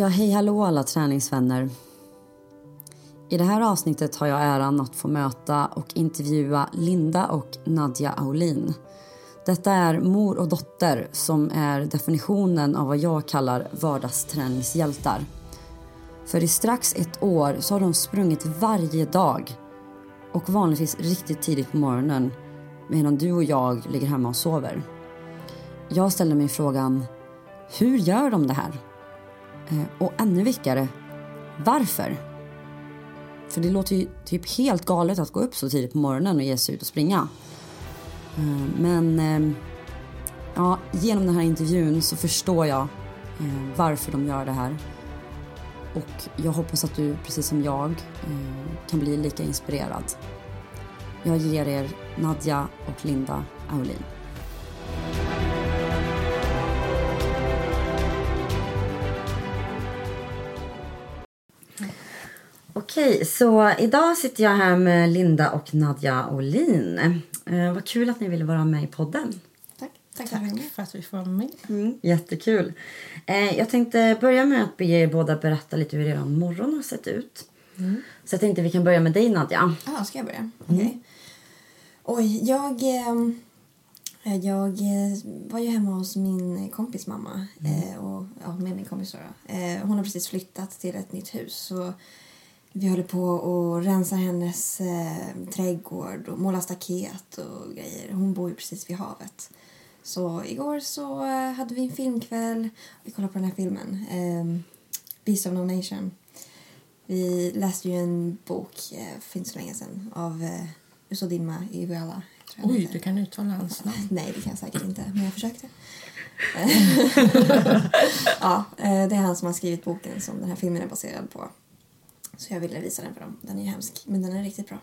Ja, hej hallå alla träningsvänner. I det här avsnittet har jag äran att få möta och intervjua Linda och Nadja Aulin. Detta är mor och dotter som är definitionen av vad jag kallar vardagsträningshjältar. För i strax ett år så har de sprungit varje dag och vanligtvis riktigt tidigt på morgonen medan du och jag ligger hemma och sover. Jag ställer mig frågan, hur gör de det här? Eh, och ännu viktigare, varför? För det låter ju typ helt galet att gå upp så tidigt på morgonen och ge sig ut och springa. Eh, men eh, ja, genom den här intervjun så förstår jag varför de gör det här. Och jag hoppas att du, precis som jag, kan bli lika inspirerad. Jag ger er Nadja och Linda Aulin. Okej, så idag sitter jag här med Linda och Nadja Olin. Eh, vad kul att ni ville vara med i podden. Tack. Tack, för att du var med. för att vi får vara med. Mm, jättekul. Eh, jag tänkte börja med att be er båda berätta lite hur er morgon har sett ut. Så jag tänkte vi kan börja med dig Nadja. Ah, ska jag börja? Okej. Oj, jag... ehm, Jag eh, var ju hemma hos min kompis mamma. eh, Och, ja, med min kompis då. då. Eh, Hon har precis flyttat till ett nytt hus. Så vi håller på att rensa hennes eh, trädgård och måla staket och grejer. Hon bor ju precis vid havet. Så igår så eh, hade vi en filmkväll. Vi kollade på den här filmen. Eh, Beast of No Nation. Vi läste ju en bok eh, för inte så länge sedan av eh, jag han Oj, du kan uttala hans namn. Nej, det kan jag säkert inte, men jag försökte. ja, eh, det är han som har skrivit boken som den här filmen är baserad på. Så jag ville visa den för dem. Den är ju hemsk, men den är riktigt bra.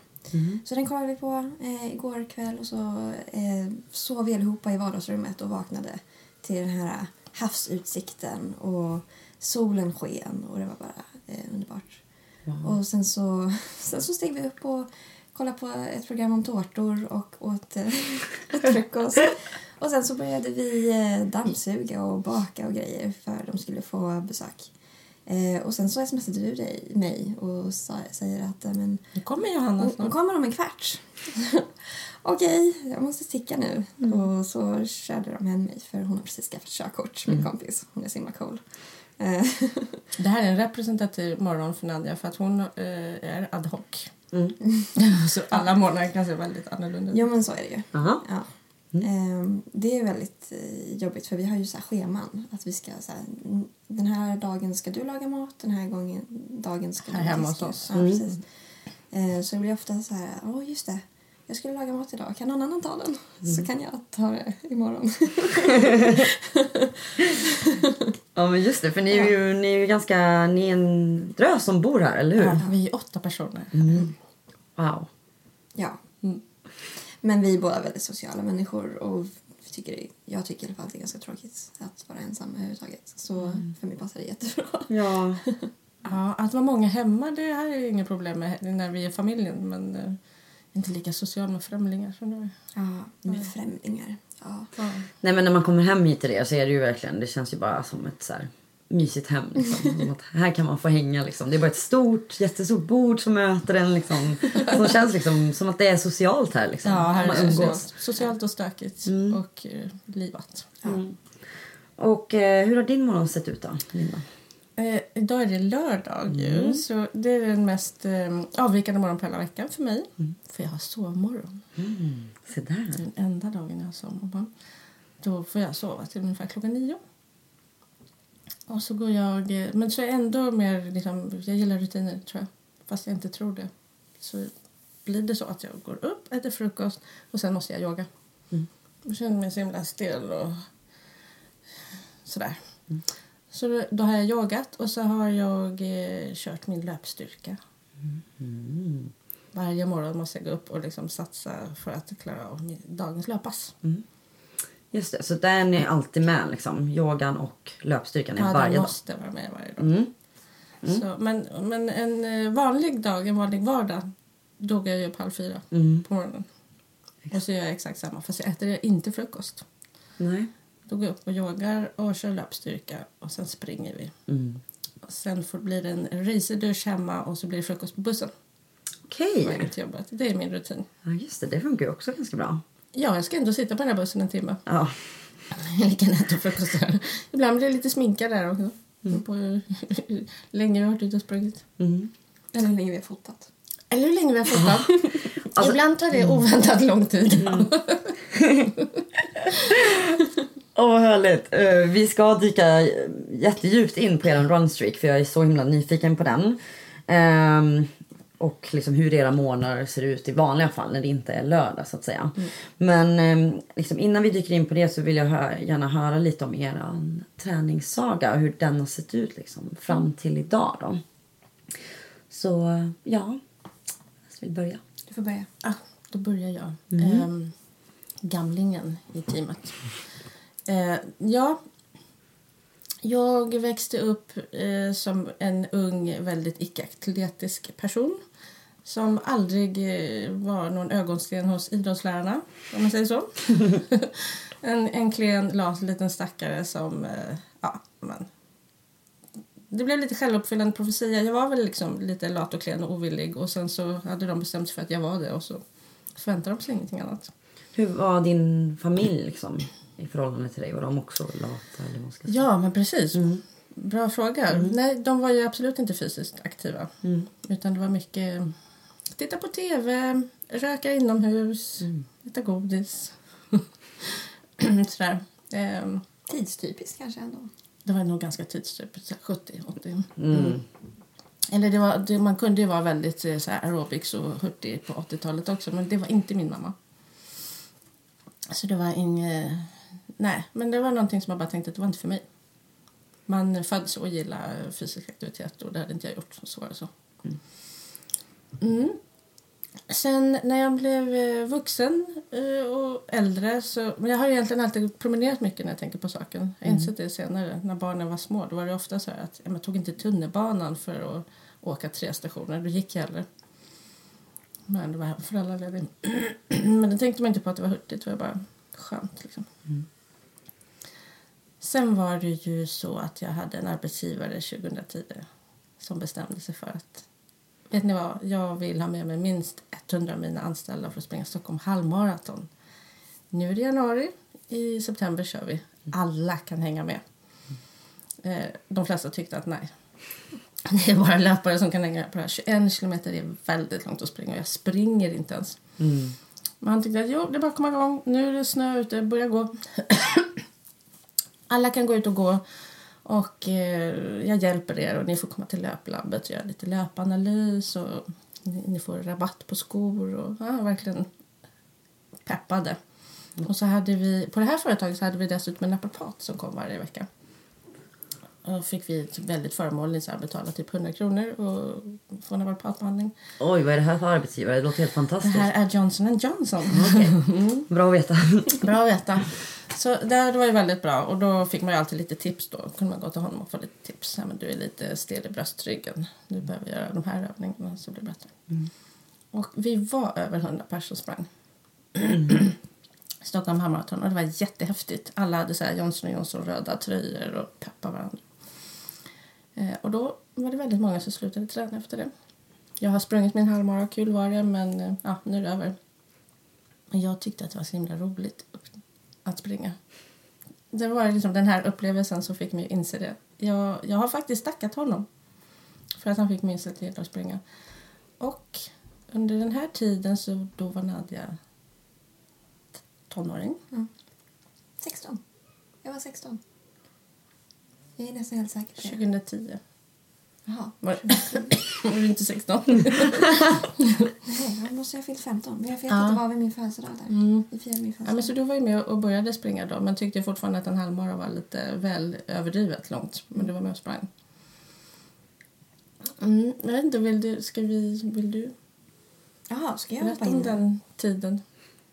Så den kollade vi på eh, igår kväll och så eh, sov vi allihopa i vardagsrummet och vaknade till den här havsutsikten och solen sken och det var bara eh, underbart. Och sen så, sen så steg vi upp och kollade på ett program om tårtor och åt, eh, åt frukost. Och sen så började vi eh, dammsuga och baka och grejer för de skulle få besök. Eh, och sen så smsade du dig, mig och sa, säger att eh, men, Nu kommer Johanna hon, hon kommer om en kvart. Okej, jag måste sticka nu. Mm. Och så körde de hem mig för hon har precis skaffat körkort, min Mm. kompis. Hon är så himla cool. Det här är en representativ morgon för Nadja för att hon eh, är ad hoc. Mm. så alla morgnar kan se väldigt annorlunda ut. jo men så är det ju. Aha. Ja. Ehm, det är väldigt eh, jobbigt för vi har ju så här scheman. Att vi ska så här, "Mm, den här dagen ska du laga mat, den här gången, dagen ska Här du hemma diska." hos oss. Ja, precis. Eh, så det blir ofta så här, åh just det, jag skulle laga mat idag, kan någon annan ta den? Så kan jag ta det imorgon. Ja men just det, för ni är ju, ni är ju ganska, ni är en drös som bor här, eller hur? Ja, vi är åtta personer. Wow. ja. Mm. Men vi är båda väldigt sociala människor och tycker det, jag tycker i alla fall att det är ganska tråkigt att vara ensam överhuvudtaget. Så för mig passar det jättebra. Ja. Ja, att vara många hemma det här är inget problem med när vi är familjen men eh, inte lika social med främlingar som du är. Ja, med främlingar. Ja. Ja. Nej men när man kommer hem hit till det så är det ju verkligen, det känns ju bara som ett så här mysigt hem liksom. Här kan man få hänga liksom. Det är bara ett stort, jättestort bord som möter en liksom. Som känns liksom som att det är socialt här liksom. Ja, här man umgås. socialt, socialt och stökigt och eh, livat. Och eh, hur har din morgon sett ut då, Linda? Eh, idag är det lördag ju, så det är den mest eh, avvikande morgon på hela veckan för mig. För jag har sovmorgon. Se där. Det är den enda dagen jag har sovmorgon. Då får jag sova till ungefär klockan nio. Och så går jag... Men så är ändå mer... Liksom, jag gillar rutiner, tror jag. Fast jag inte tror det. Så blir det så att jag går upp, äter frukost och sen måste jag yoga. Jag känner mig så himla stel och sådär. Så då, har jag yogat och så har jag eh, kört min löpstyrka. Varje morgon måste jag gå upp och liksom satsa för att klara av dagens löppass. Just det, så där är alltid med liksom. Yogan och löpstyrkan är Ja, varje den dag. måste vara med varje dag. Mm. Så, men, men en eh, vanlig dag, en vanlig vardag, då går jag upp halv fyra Mm. på morgonen. Och så gör jag exakt samma, fast jag äter inte frukost. Nej. Då går jag upp och yogar och kör löpstyrka och sen springer vi. Mm. Sen får, blir det en racerdusch hemma och så blir det frukost på bussen Okej. jobbet. Det är min rutin. Ja, just det. Det funkar ju också ganska bra. Ja, jag ska ändå sitta på den här bussen en timme. Ja. Lika gärna äta frukost där. Ibland blir det lite sminka där också. På hur länge vi har varit ute och sprungit. Mm. Eller hur länge vi har fotat. Eller hur länge vi har fotat. Alltså- Ibland tar det oväntat lång tid. Åh, vad härligt. Eh, vi ska dyka jättedjupt in på er runstreak för jag är så himla nyfiken på den. Ehm, och liksom hur era månader ser ut i vanliga fall när det inte är lördag så att säga. Men ehm, liksom innan vi dyker in på det så vill jag hö- gärna höra lite om er träningssaga och hur den har sett ut liksom, fram till idag. Då. Så ja, jag vill börja. Du får börja. Ah, då börjar jag. Ehm, gamlingen i teamet. Eh, ja, jag växte upp eh, som en ung, väldigt icke-atletisk person som aldrig eh, var någon ögonsten hos idrottslärarna, om man säger så. en, en klen, lat liten stackare som... Eh, ja, men, det blev lite självuppfyllande profetia. Jag var väl liksom lite lat och klen och ovillig och sen så hade de bestämt sig för att jag var det och så förväntade de sig ingenting annat. Hur var din familj liksom, i förhållande till dig? Var de också lata? Eller man ska säga? Ja, men precis. Bra fråga. Nej, de var ju absolut inte fysiskt aktiva. Mm. Utan det var mycket titta på tv, röka inomhus, äta godis. Sådär. Ehm, Tidstypiskt kanske ändå. det var nog ganska tidstypiskt, 70, 80. Mm. Eller det var, det, man kunde ju vara väldigt eh, så här, aerobics och hurtig på 80-talet också, men det var inte min mamma. Så det var inget... Nej, men det var någonting som jag bara tänkte att det var inte för mig. Man föds och gillar fysisk aktivitet och det hade inte jag gjort. Så var det så. Mm. Sen när jag blev eh, vuxen eh, och äldre så... Men jag har egentligen alltid promenerat mycket när jag tänker på saken. Jag har insett det senare. När barnen var små då var det ofta så här att ja, man tog inte tunnelbanan för att åka tre stationer. Då gick jag hellre. Men det var föräldraledig. Men det tänkte man inte på att det var hurtigt. Det var bara skönt liksom. Sen var det ju så att jag hade en arbetsgivare 2010 som bestämde sig för att Vet ni vad? Jag vill ha med mig minst 100 av mina anställda för att springa Stockholm halvmaraton. Nu är det januari. I september kör vi. Alla kan hänga med. Eh, De flesta tyckte att nej. Det är bara löpare som kan hänga på det här. 21 kilometer är väldigt långt att springa och jag springer inte ens. Mm. Men han tyckte att jo, det är bara att komma igång. Nu är det snö ute, börja gå. Alla kan gå ut och gå. Och eh, jag hjälper er och ni får komma till löplabbet och göra lite löpanalys och ni, ni får rabatt på skor och ja, verkligen peppade. Och så hade vi, på det här företaget så hade vi dessutom en naprapat som kom varje vecka. Och fick vi väldigt förmånligt så här betala typ 100 kronor och få napapatbehandling. Oj, vad är det här för arbetsgivare? Det låter helt Det fantastiskt. här är Johnson Johnson. Bra att veta. Bra att veta. Så där, det var ju väldigt bra. Och då fick man ju alltid lite tips då. kunde man gå till honom och få lite tips. Ja, men du är lite stel i bröstryggen. Du behöver göra de här övningarna så blir det bättre. Och vi var över 100 personer som sprang. Stockholm halvmaraton och det var jättehäftigt. Alla hade så här Johnson Johnson röda tröjor och peppade varandra. Eh, och då var det väldigt många som slutade träna efter det. Jag har sprungit min halvmara, kul var det, men eh, ja, nu är det över. Men jag tyckte att det var så himla roligt att springa. Det var liksom den här upplevelsen som fick mig att inse det. Jag, jag har faktiskt tackat honom för att han fick mig inse till att springa. Och under den här tiden så då var Nadja tonåring. 16. Jag var 16. Jag är nästan helt säker på det. 2010. Jaha. Var, var du inte 16? Nej, då måste jag ha fyllt 15. Men jag vet Ja. att det var vid min födelsedag där. Mm. Vi firade min Ja, men födelsedag. så du var ju med och började springa då men tyckte fortfarande att en halvmara var lite väl överdrivet långt. Men du var med och sprang. Mm, jag vet inte, vill du, ska vi, vill du Jaha, ska jag berätta hoppa om in? nu? den tiden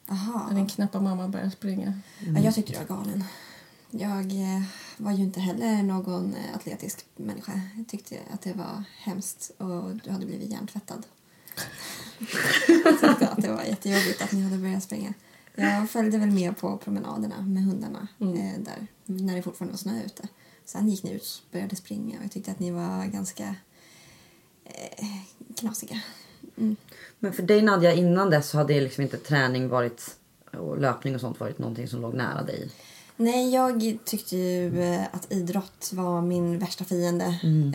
Jaha. när din knappa mamma började springa? Ja, jag tyckte du var galen. Jag eh, var ju inte heller någon eh, atletisk människa. Jag tyckte att det var hemskt och du hade blivit hjärntvättad. jag tyckte att det var jättejobbigt att ni hade börjat springa. Jag följde väl med på promenaderna med hundarna Mm. eh, där när det fortfarande var snö ute. Sen gick ni ut och började springa och jag tyckte att ni var ganska eh, knasiga. Mm. Men för dig Nadja, innan dess så hade liksom inte träning varit och löpning och sånt varit någonting som låg nära dig? Nej, jag tyckte ju eh, att idrott var min värsta fiende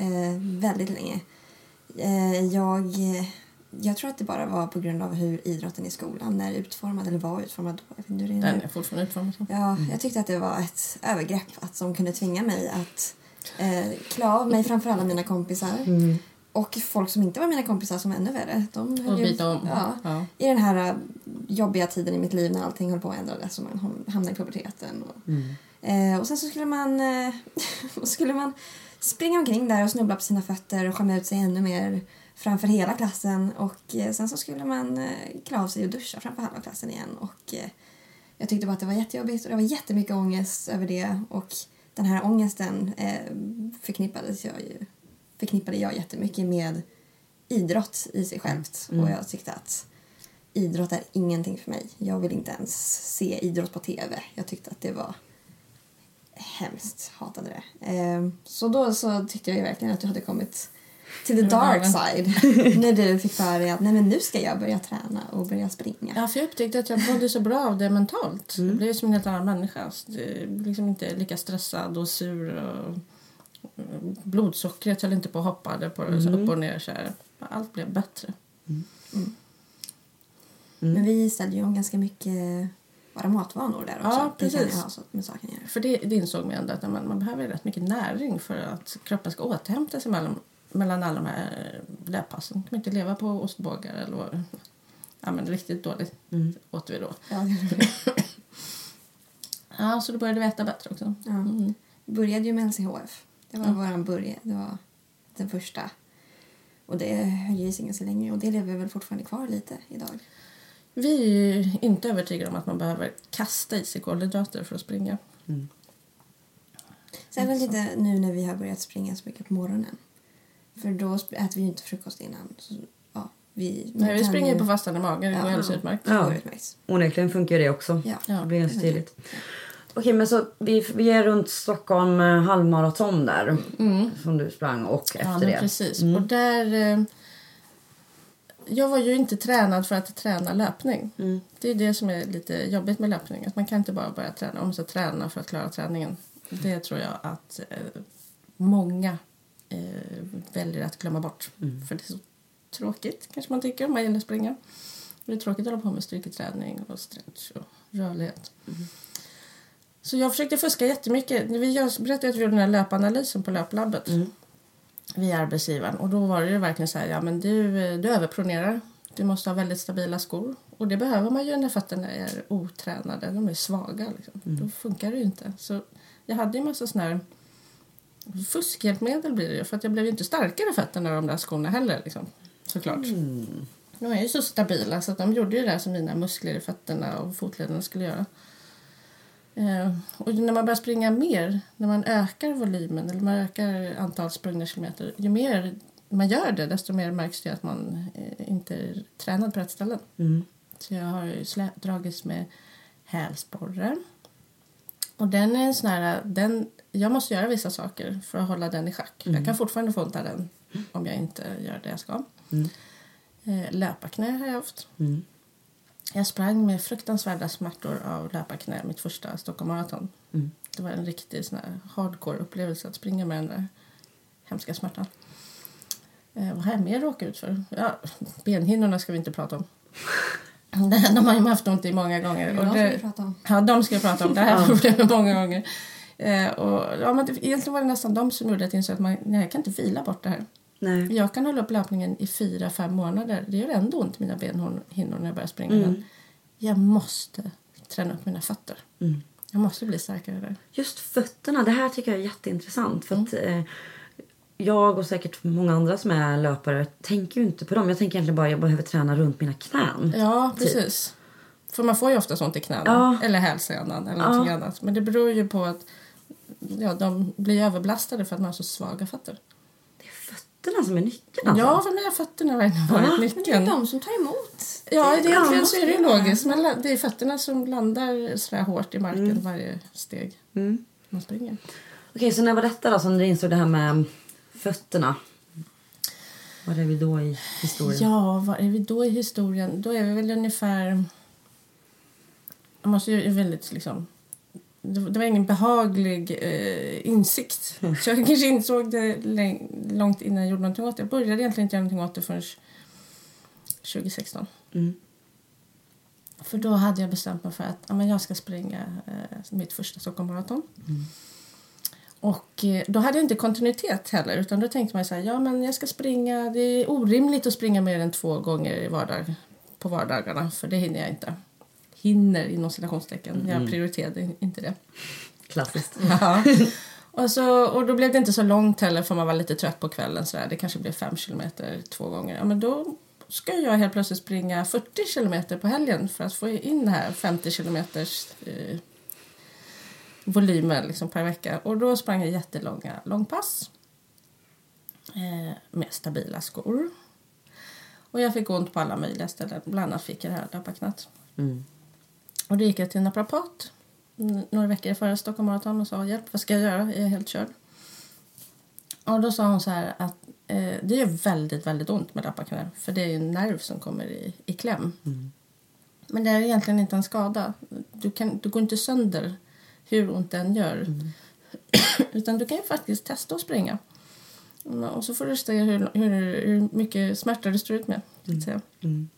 eh, väldigt länge. Eh, jag, jag tror att det bara var på grund av hur idrotten i skolan är utformad, eller var utformad då. Jag vet inte Den är fortfarande utformad så. Ja, jag tyckte att det var ett övergrepp att de kunde tvinga mig att eh, klä av mig framför alla mina kompisar. Och folk som inte var mina kompisar som var ännu värre. De höll ju-. Ja, Ja. I den här eh, jobbiga tiden i mitt liv när allting höll på att ändras och man ham- hamnade i puberteten. Och, eh, och sen så skulle man, eh, skulle man springa omkring där och snubbla på sina fötter och skämma ut sig ännu mer framför hela klassen. Och eh, sen så skulle man eh, klä av sig och duscha framför halva klassen igen. Och eh, jag tyckte bara att det var jättejobbigt och det var jättemycket ångest över det. Och den här ångesten eh, förknippades jag ju, förknippade jag jättemycket med idrott i sig självt. Och jag tyckte att idrott är ingenting för mig. Jag vill inte ens se idrott på tv. Jag tyckte att det var hemskt. Hatade det. Eh, så då så tyckte jag ju verkligen att du hade kommit till the dark side. när du fick för dig att nej, men nu ska jag börja träna och börja springa. Ja, för jag upptäckte att jag mådde så bra av det mentalt. Jag blev som en helt annan människa. Så det är liksom inte lika stressad och sur. Och blodsockret höll inte på och hoppade på så upp och ner. Så här. Allt blev bättre. Men vi ställde ju om ganska mycket våra matvanor där också. Ja, Det precis. ha så med saken att. För det, det insåg man ändå att man, man behöver rätt mycket näring för att kroppen ska återhämta sig mellan, mellan alla de här löppassen. Man kan inte leva på ostbågar eller vad. Ja, men riktigt dåligt åt vi då. Ja, Ja, så då började vi äta bättre också. ja. Mm. Vi började ju med LCHF. Det var Ja. våran början. Det var den första. Och det höll ju sig ganska länge och det lever väl fortfarande kvar lite idag. Vi är ju inte övertygade om att man behöver kasta i sig kolhydrater för att springa. Sen lite nu när vi har börjat springa så mycket på morgonen. För då äter vi ju inte frukost innan. Så, ja, vi, Nej, vi springer ju- på fastande mage. Det Ja. går alldeles utmärkt. Ja. Onekligen funkar det också. Ja. Ja. Det blir ganska tydligt. Okej, men så vi, vi är runt Stockholm eh, halvmaraton där. Som du sprang och efter Ja, men det. precis. Och där... Eh, jag var ju inte tränad för att träna löpning. Det är det som är lite jobbigt med löpning. Att man kan inte bara börja träna. Man måste träna för att klara träningen. Det tror jag att eh, många eh, väljer att glömma bort. För det är så tråkigt, kanske man tycker, om man gillar att springa. Det är tråkigt att hålla på med styrketräning och stretch och rörlighet. Så jag försökte fuska jättemycket. Vi berättade att vi gjorde den här löpanalysen på löplabbet. Via arbetsgivaren. Och då var det verkligen så här, ja men du, du överpronerar. Du måste ha väldigt stabila skor. Och det behöver man ju när fötterna är otränade. De är svaga liksom. Då funkar det ju inte. Så jag hade ju massa såna här fuskhjälpmedel blir det ju. För att jag blev ju inte starkare fötterna de där skorna heller liksom. Såklart. De är ju så stabila så att de gjorde ju det som mina muskler i fötterna och fotlederna skulle göra. Eh, och när man börjar springa mer, när man ökar volymen eller man ökar antal sprungna kilometer, ju mer man gör det desto mer märks det att man eh, inte är tränad på rätt ställen. Så jag har slä- dragits med hälsporre. Och den är en sån här, den, jag måste göra vissa saker för att hålla den i schack. Jag kan fortfarande få ont av den om jag inte gör det jag ska. Eh, löparknä har jag haft. Jag sprang med fruktansvärda smärtor av löparknä mitt första Stockholm Marathon. Det var en riktig sån hardcore upplevelse att springa med den där hemska smärtan. Eh, vad har jag mer råkat ut för? Ja, benhinnorna ska vi inte prata om. De har ju haft ont i många gånger. Ja, Och ska det- vi prata om. Ja, de ska jag prata om. Det här problemet många gånger. Eh, och, ja, men det, egentligen var det nästan de som gjorde att jag insåg att man, nej, jag kan inte vila bort det här. Nej. Jag kan hålla upp löpningen i fyra, fem månader. Det gör ändå ont i mina benhinnor när jag börjar springa. Men Jag måste träna upp mina fötter. Jag måste bli starkare där. Just fötterna, det här tycker jag är jätteintressant. För att, eh, jag och säkert många andra som är löpare tänker ju inte på dem. Jag tänker egentligen bara att jag behöver träna runt mina knän. Ja, precis. För man får ju ofta sånt i knäna. Ja. Eller hälsenan eller någonting annat. Men det beror ju på att ja, de blir överbelastade för att man har så svaga fötter. Det är fötterna som är nyckeln alltså. Ja, för mig har fötterna verkligen varit Men det är nyckeln. de som tar emot. Ja, Det- egentligen ja, så är det logiskt. Men det är fötterna som landar så här hårt i marken varje steg Mm. man springer. Okej, så när var detta då som du insåg det här med fötterna? Var är vi då i historien? Ja, var är vi då i historien? Då är vi väl ungefär... Jag måste ju väldigt liksom... Det var ingen behaglig eh, insikt. Så jag kanske insåg det långt innan jag gjorde någonting åt det. Jag började egentligen inte göra någonting åt det förrän 2016. Mm. För då hade jag bestämt mig för att ja, men jag ska springa eh, mitt första Stockholm Marathon. Och eh, då hade jag inte kontinuitet heller utan då tänkte man så här, ja men jag ska springa, det är orimligt att springa mer än två gånger i vardag, på vardagarna för det hinner jag inte. Hinner inom citationstecken, jag prioriterade inte det. Klassiskt. Ja. Och, så, och då blev det inte så långt heller för man var lite trött på kvällen. Så där. Det kanske blev fem kilometer två gånger. Ja, men då ska jag helt plötsligt springa 40 kilometer på helgen för att få in det här 50 kilometers eh, volymen liksom per vecka. Och då sprang jag jättelånga långpass eh, med stabila skor. Och jag fick ont på alla möjliga ställen. Bland annat fick jag det här löparknät. Mm. Och då gick jag till en naprapat några veckor före Stockholm Marathon och sa hjälp, vad ska jag göra? Jag är helt körd. Och då sa hon så här att eh, det gör väldigt, väldigt ont med löparknä för det är en nerv som kommer i, i kläm. Men det är egentligen inte en skada. Du, kan, du går inte sönder hur ont den gör. Utan du kan ju faktiskt testa att springa. Mm, Och så får du se hur, hur, hur mycket smärta du står ut med. Så att säga. Mm.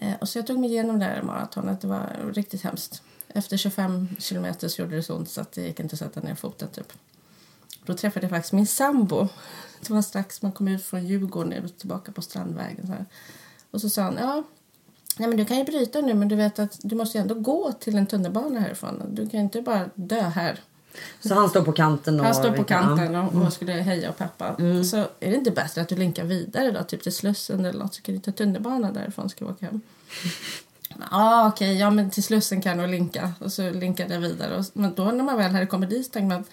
Eh, och så jag tog mig igenom det här maratonet. Det var riktigt hemskt. Efter 25 kilometer så gjorde det så ont så att det gick inte att sätta ner foten. Typ. Då träffade jag faktiskt min sambo. Det var strax man kom ut från Djurgården och tillbaka på Strandvägen. Så här. Och så sa han, ja, nej men du kan ju bryta nu men du vet att du måste ju ändå gå till en tunnelbana härifrån. Du kan ju inte bara dö här. Så han står på kanten och... Han står på kanten Ja. och, och skulle heja och peppa. Så är det inte bättre att du linkar vidare då, typ till Slussen eller något så kan du ta tunnelbana därifrån ska åka hem. Ja, ah, okej, ja men till Slussen kan jag linka. Och så linkade jag vidare. Och, men då när man väl hade kommit dit tänkte man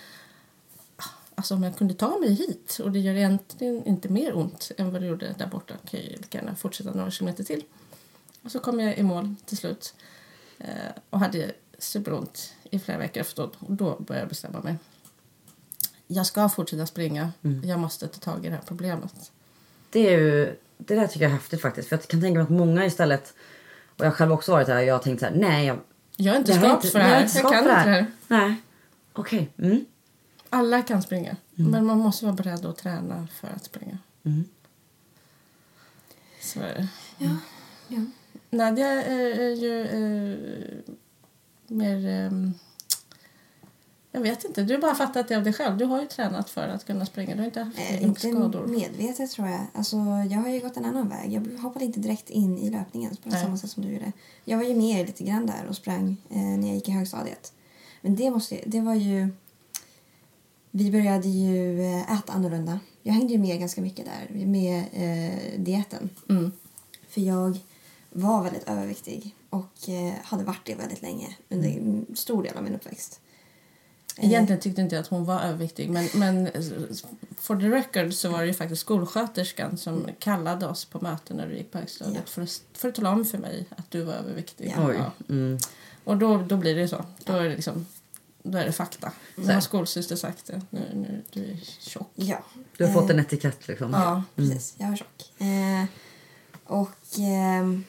ah, alltså om jag kunde ta mig hit och det gör egentligen inte mer ont än vad det gjorde där borta kan jag lika gärna fortsätta några kilometer till. Och så kom jag i mål till slut eh, och hade superont i flera veckor efteråt. Och då började jag bestämma mig. Jag ska fortsätta springa. Jag måste ta tag i det här problemet. Det är ju... Det där tycker jag är häftigt faktiskt. För jag kan tänka mig att många istället... Och jag själv också varit där. Jag har tänkt så här, nej jag... Jag är inte jag skapt för det jag är här. inte Jag skapt kan för inte det här. Nej. Okej. Mm. Alla kan springa. Men man måste vara beredd att träna för att springa. Mm. Så är det. Ja. ja. Nadja är, är ju eh, mer... ehm, jag vet inte. Du har bara fattat det av dig själv. Du har ju tränat för att kunna springa. Du har inte haft eh, inte skador. medvetet tror jag. Alltså, jag har ju gått en annan väg. Jag hoppade inte direkt in i löpningen på samma sätt som du gjorde. Jag var ju med lite grann där och sprang eh, när jag gick i högstadiet. Men det, måste, det var ju... Vi började ju eh, äta annorlunda. Jag hängde ju med ganska mycket där med eh, dieten. Mm. För jag var väldigt överviktig och eh, hade varit det väldigt länge under en stor del av min uppväxt. Eh, Egentligen tyckte inte jag att hon var överviktig men, men eh, for the record så var det ju faktiskt skolsköterskan som kallade oss på möten när du gick på högstadiet Ja. för, att, för att tala om för mig att du var överviktig. Ja. Oj. Mm. Och då, då blir det så. Då är det liksom då är det fakta. Nu har skolsyster sagt det. Nu, nu, du är tjock. Ja. Du har fått Eh, en etikett liksom. Ja. Precis, jag var tjock. Eh, och ehm,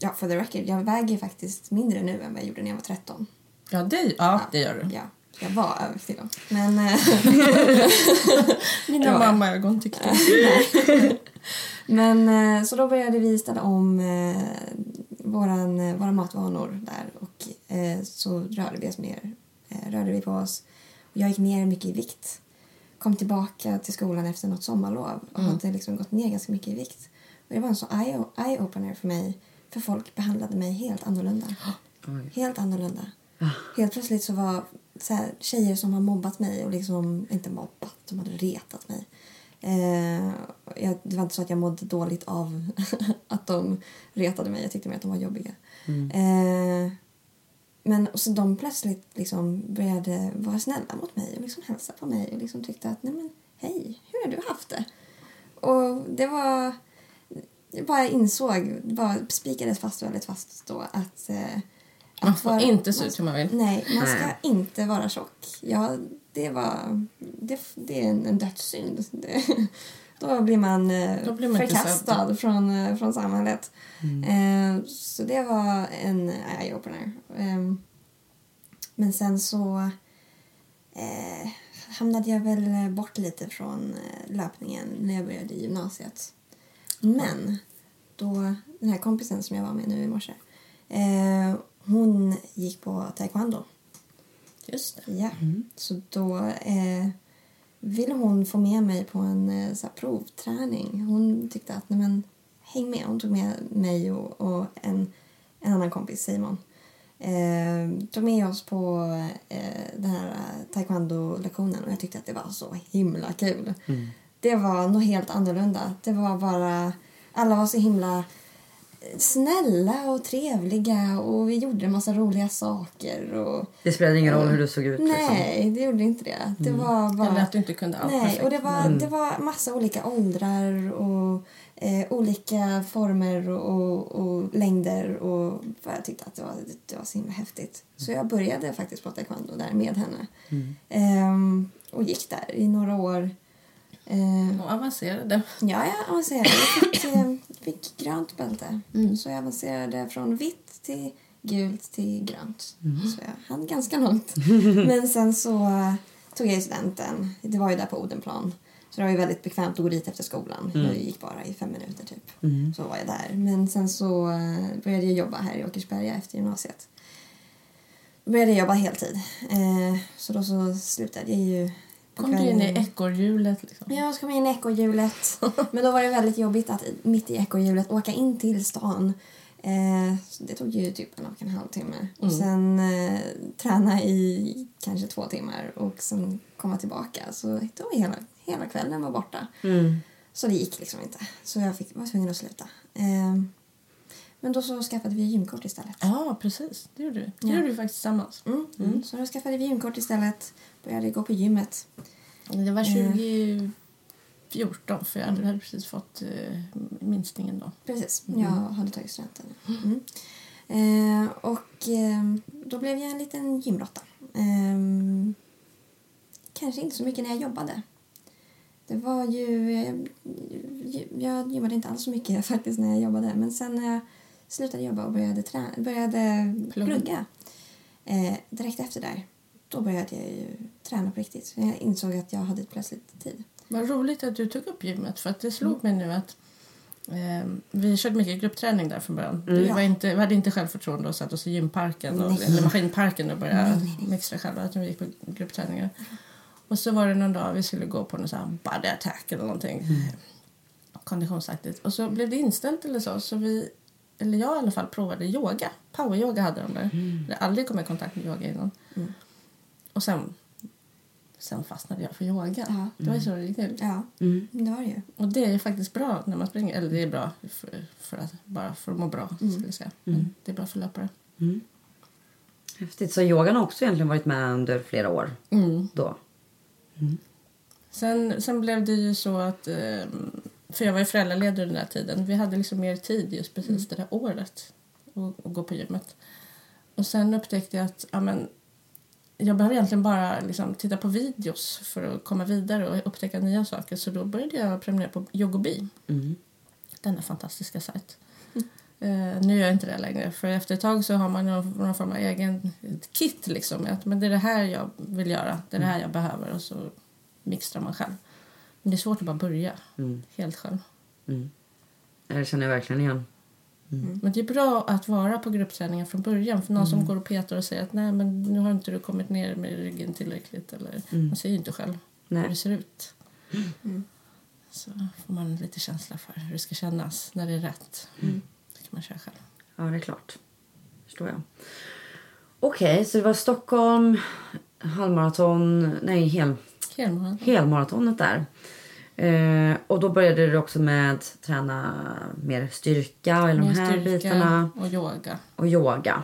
ja, for the record, jag väger faktiskt mindre nu än vad jag gjorde när jag var 13. Ja, det, ja, det gör du. Ja, jag var överviktig då. Men eh, Mina Ja. mammaögon tyckte Men eh, så då började vi ställa om eh, våran, eh, våra matvanor där och eh, så rörde vi oss mer. Eh, rörde vi på oss. Och jag gick ner mycket i vikt. Kom tillbaka till skolan efter något sommarlov och hade liksom gått ner ganska mycket i vikt. Och det var en så eye- eye-opener för mig för folk behandlade mig helt annorlunda. Oj. Helt annorlunda. Helt plötsligt så var så här, tjejer som har mobbat mig och liksom, inte mobbat, de hade retat mig. Eh, jag, det var inte så att jag mådde dåligt av att de retade mig. Jag tyckte mer att de var jobbiga. Eh, men så de plötsligt liksom började vara snälla mot mig och liksom hälsa på mig och liksom tyckte att nej men hej, hur har du haft det? Och det var... Jag bara insåg, bara spikades fast väldigt fast då att, eh, Man att får vara- inte se ut hur man vill. Nej, man ska Nej. inte vara tjock. Ja, det var... Det, det är en, en dödssynd. Det, då blir man, eh, Då blir man förkastad från, eh, från samhället. Eh, så det var en eye-opener. Eh, men sen så eh, hamnade jag väl bort lite från eh, löpningen när jag började i gymnasiet. Men då, den här kompisen som jag var med nu i morse, eh, hon gick på taekwondo. Just det. Ja. Så då eh, ville hon få med mig på en eh, så här, provträning. Hon tyckte att, nej men, häng med. Hon tog med mig och, och en, en annan kompis, Simon. Eh, tog med oss på eh, den här eh, taekwondo-lektionen och jag tyckte att det var så himla kul. Det var något helt annorlunda. Det var bara, alla var så himla snälla och trevliga och vi gjorde en massa roliga saker. Och, Det spelade ingen roll hur du såg ut. Liksom. Nej, det gjorde inte det. Det var bara... Eller att du inte kunde allt Nej, perfekt. och det var, det var massa olika åldrar och eh, olika former och, och längder och jag tyckte att det var, det var så himla häftigt. Så jag började faktiskt på taekwondo där med henne. Ehm, och gick där i några år. Ehm, Och avancerade. Ja, jag avancerade. Jag fick, eh, fick grönt bälte. Så jag avancerade från vitt till gult till grönt. Så jag hann ganska långt. Men sen så eh, tog jag studenten. Det var ju där på Odenplan. Så det var ju väldigt bekvämt att gå dit efter skolan. Jag gick bara i fem minuter typ. Så var jag där. Men sen så eh, började jag jobba här i Åkersberga efter gymnasiet. Då började jag jobba heltid. Eh, så då så slutade jag ju Kom du in i ekorrhjulet liksom? Ja, så kom jag in i ekorrhjulet. Men då var det väldigt jobbigt att mitt i ekorrhjulet åka in till stan. Eh, det tog ju typ en och en halv timme. Och sen eh, träna i kanske två timmar och sen komma tillbaka. Så då var hela, hela kvällen var borta. Mm. Så det gick liksom inte. Så jag fick, var tvungen att sluta. Eh, men då så skaffade vi gymkort istället. Ja, precis. Det gjorde vi. Det Ja. gjorde vi faktiskt tillsammans. Mm. Mm. Så då skaffade vi gymkort istället. Började gå på gymmet. Det var Mm. 2014 för jag hade precis fått eh, minskningen då. Precis, jag hade tagit studenten. Mm. Eh, och eh, då blev jag en liten gymråtta. Eh, kanske inte så mycket när jag jobbade. Det var ju... Jag, jag gymmade inte alls så mycket faktiskt när jag jobbade. Men sen när jag slutade jobba och började, trä, började Plugga. plugga eh, direkt efter där, då började jag ju träna på riktigt. Jag insåg att jag hade plötsligt tid. Vad roligt att du tog upp gymmet för att det slog mig nu att eh, vi körde mycket gruppträning där från början. Vi, Ja. var inte, vi hade inte självförtroende och satt oss i gymparken och, Nej. eller maskinparken och började Nej, mixtra själva utan vi gick på gruppträningar. Och så var det någon dag vi skulle gå på någon sån här body attack eller någonting. Konditionsaktigt. Och så blev det inställt eller så. Så vi, eller jag i alla fall, provade yoga. Poweryoga hade de där. Jag hade aldrig kommit i kontakt med yoga innan. Mm. Och sen, sen fastnade jag för yoga. Ja. Det var ju så det gick till. Ja, Mm. det var det ju. Och det är ju faktiskt bra när man springer. Eller det är bra för, för att, bara för att må bra. Skulle jag säga. Men det är bra för löpare. Häftigt. Så yogan har också egentligen varit med under flera år Mm. då? Sen, sen blev det ju så att... eh, För jag var ju föräldraledig under den här tiden. Vi hade liksom mer tid just precis det där året att, gå på gymmet. Och sen upptäckte jag att ja, men, jag behöver egentligen bara liksom, titta på videos för att komma vidare och upptäcka nya saker. Så då började jag prenumerera på Yogobi. Mm. Denna fantastiska sajt. Eh, nu gör jag inte det längre. För efter ett tag så har man någon, någon form av egen kit. Liksom, att, men det är det här jag vill göra. Det är det här jag behöver. Och så mixtrar man själv. Men det är svårt att bara börja Mm. helt själv. Mm. Det känner jag verkligen igen. Men det är bra att vara på gruppträningen från början. För någon som går och petar och säger att nej men nu har inte du kommit ner med ryggen tillräckligt. Eller, Man ser ju inte själv Nej. hur det ser ut. Mm. Så får man lite känsla för hur det ska kännas när det är rätt. Mm. Det kan man köra själv. Ja, det är klart. Förstår jag. Okej, så det var Stockholm, halvmaraton, nej hel, Helmaraton. helmaratonet där. Eh, och då började du också med träna mer styrka eller de här bitarna och yoga. och yoga.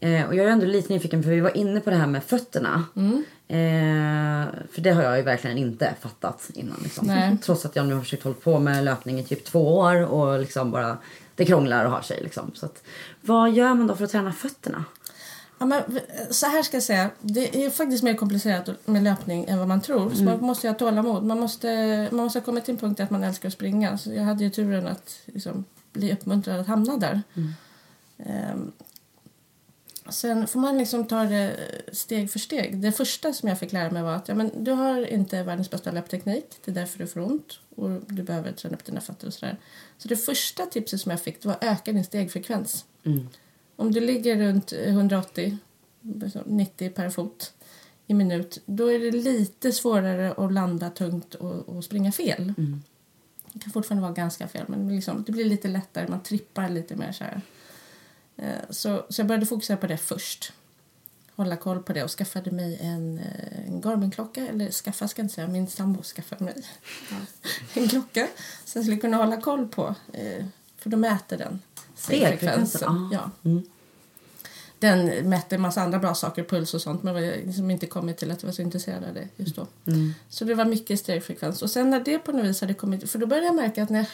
Eh, och jag är ändå lite nyfiken för vi var inne på det här med fötterna. Mm. Eh, för det har jag ju verkligen inte fattat innan. Liksom. Trots att jag nu har försökt hålla på med löpning i typ två år och liksom bara det krånglar och har sig. Liksom. Så att, vad gör man då för att träna fötterna? Ja, men, v- så här ska jag säga. Det är faktiskt mer komplicerat med löpning än vad man tror. Så man måste ha tålamod. Man måste, man måste ha kommit till en punkt att man älskar att springa. Så jag hade ju turen att liksom, bli uppmuntrad att hamna där. Ehm, sen får man liksom ta det steg för steg. Det första som jag fick lära mig var att ja, men, du har inte världens bästa löpteknik. Det är därför du får ont. Och du behöver träna upp dina fötter och sådär. Så det första tipset som jag fick var att öka din stegfrekvens. Mm. Om du ligger runt 180, 90 per fot i minut, då är det lite svårare att landa tungt och, och springa fel. Mm. Det kan fortfarande vara ganska fel, men liksom, det blir lite lättare. Man trippar lite mer så här. Eh, Så, så jag började fokusera på det först. Hålla koll på det och skaffade mig en, eh, en Garmin-klocka. Eller skaffa ska jag inte säga, min sambo skaffade mig en klocka. Så jag skulle kunna hålla koll på. eh, För då mäter den Stegfrekvensen, ah. Ja. Mm. Den mätte en massa andra bra saker, puls och sånt, men var liksom inte kommit till att jag var så intresserad av det just då. Mm. Så det var mycket stegfrekvens. Och sen när det på något vis hade kommit, för då började jag märka att när jag,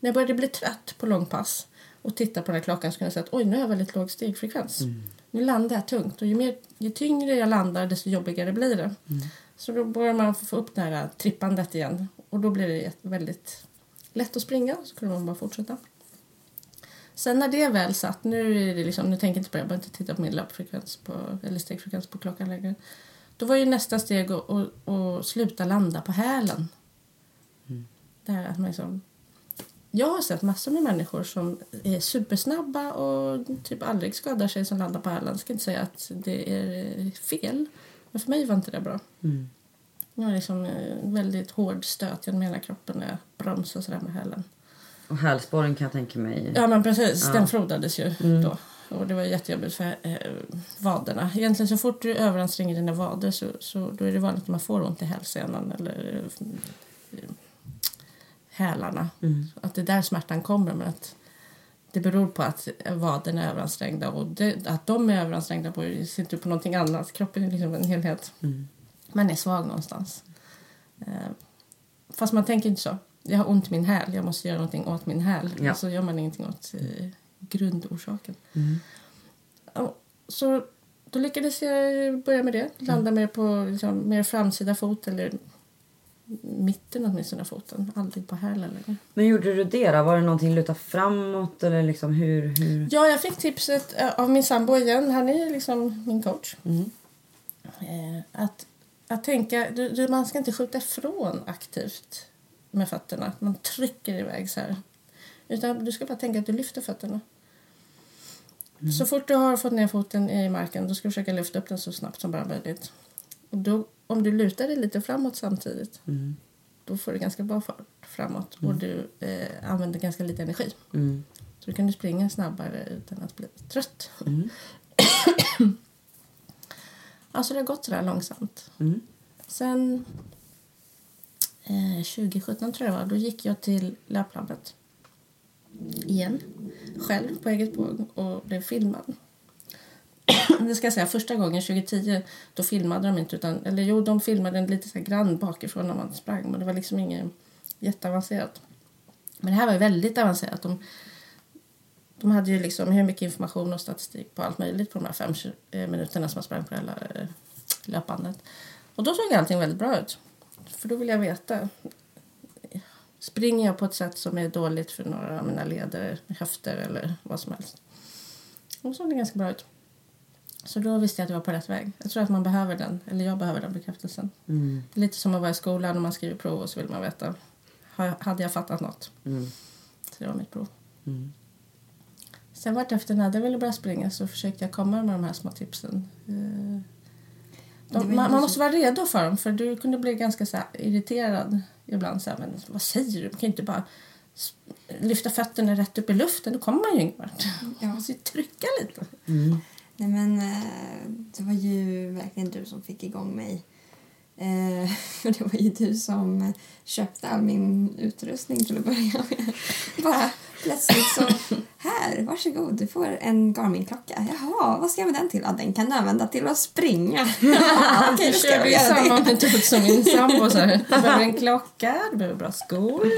när jag började bli trött på långpass och titta på den här klockan så kunde jag säga att oj, nu har jag väldigt låg stegfrekvens. Nu landar jag tungt och ju, mer, ju tyngre jag landar desto jobbigare blir det. Så då börjar man få upp det här trippandet igen och då blir det väldigt lätt att springa så kunde man bara fortsätta. Sen när det väl satt, nu, är det liksom, nu tänker jag inte på det, jag behöver inte titta på min löpfrekvens på, eller stegfrekvens på klockan längre. Då var ju nästa steg att, att, att sluta landa på hälen. Det här att man liksom, jag har sett massor med människor som är supersnabba och typ aldrig skadar sig som landar på hälen. Jag ska inte säga att det är fel, men för mig var inte det bra. Mm. Jag har liksom en väldigt hård stöt genom hela kroppen när jag bromsar sådär med hälen. Och hälsporren kan jag tänka mig. Ja men precis, Ja. den frodades ju Mm. då. Och det var jättejobbigt för eh, vaderna. Egentligen så fort du överanstränger dina vader så, så då är det vanligt att man får ont i hälsenan eller eh, hälarna. Mm. Att det är där smärtan kommer men att det beror på att vaderna är överansträngda och det, att de är överansträngda på inte på någonting annat. Kroppen är liksom en helhet. Mm. Man är svag någonstans. Eh, fast man tänker inte så. Jag har ont i min häl, jag måste göra någonting åt min häl. Ja. Och så gör man ingenting åt eh, grundorsaken. Mm. Så då lyckades jag börja med det. Landa mer på liksom, mer framsida fot eller mitten åtminstone av foten. Aldrig på hälen längre. Men gjorde du det då? Var det någonting luta framåt eller liksom hur? hur? Ja, jag fick tipset eh, av min sambo igen. Han är liksom min coach. Mm. Eh, att, att tänka, du, du, man ska inte skjuta ifrån aktivt med fötterna. Att man trycker iväg så här. Utan du ska bara tänka att du lyfter fötterna. Så fort du har fått ner foten i marken då ska du försöka lyfta upp den så snabbt som bara möjligt. Och då, om du lutar dig lite framåt samtidigt Mm. då får du ganska bra fart framåt och du eh, använder ganska lite energi. Mm. Så då kan du springa snabbare utan att bli trött. Mm. Alltså det har gått sådär långsamt. Mm. Sen Eh, 2017 tror jag det var, då gick jag till löplabbet igen. Själv på eget bevåg och blev filmad. Det ska jag säga, första gången 2010 då filmade de inte utan, eller jo de filmade en lite så här grann bakifrån när man sprang men det var liksom inget jätteavancerat. Men det här var ju väldigt avancerat. De, de hade ju liksom hur mycket information och statistik på allt möjligt på de här fem eh, minuterna som man sprang på det här eh, löpbandet. Och då såg allting väldigt bra ut. För då vill jag veta. Springer jag på ett sätt som är dåligt för några av mina leder, höfter eller vad som helst. Och så såg det ganska bra ut. Så då visste jag att jag var på rätt väg. Jag tror att man behöver den, eller jag behöver den bekräftelsen. Mm. Det är lite som att vara i skolan och man skriver prov och så vill man veta. Hade jag fattat något? Mm. Så det var mitt prov. Mm. Sen vart efter när jag ville börja springa så försökte jag komma med de här små tipsen. De, man, man måste vara redo för dem för du kunde bli ganska så här, irriterad ibland. Så här, men vad säger du? Man kan ju inte bara lyfta fötterna rätt upp i luften. Då kommer man ju ingen vart. Man Ja. måste ju trycka lite. Mm. Nej, men eh, det var ju verkligen du som fick igång mig. Eh, för det var ju du som eh, köpte all min utrustning till att börja med. Bara plötsligt så, här, varsågod, du får en Garmin-klocka. Jaha, vad ska jag med den till? Ja, den kan du använda till att springa. Ja, ska jag körde ju samma det. metod som min sambo. Så här. Du behöver en klocka, du behöver bra skor.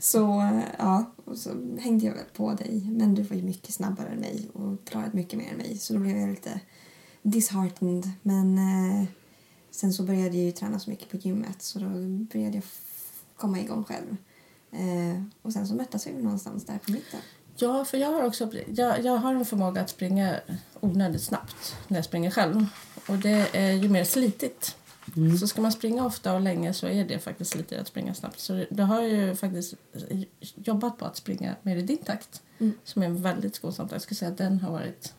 Så, ja, och så hängde jag väl på dig. Men du var ju mycket snabbare än mig och klarade mycket mer än mig. Så då blev jag lite disheartened. Men eh, sen så började jag ju träna så mycket på gymmet så då började jag komma igång själv. Eh, och sen så möttes vi någonstans där på mitten. Ja, för jag har också jag, jag har en förmåga att springa onödigt snabbt när jag springer själv. Och det är ju mer slitigt. Så ska man springa ofta och länge så är det faktiskt slitigt att springa snabbt. Så det har ju faktiskt jobbat på att springa mer i din takt. Mm. Som är en väldigt skonsam takt. Jag skulle säga att den har varit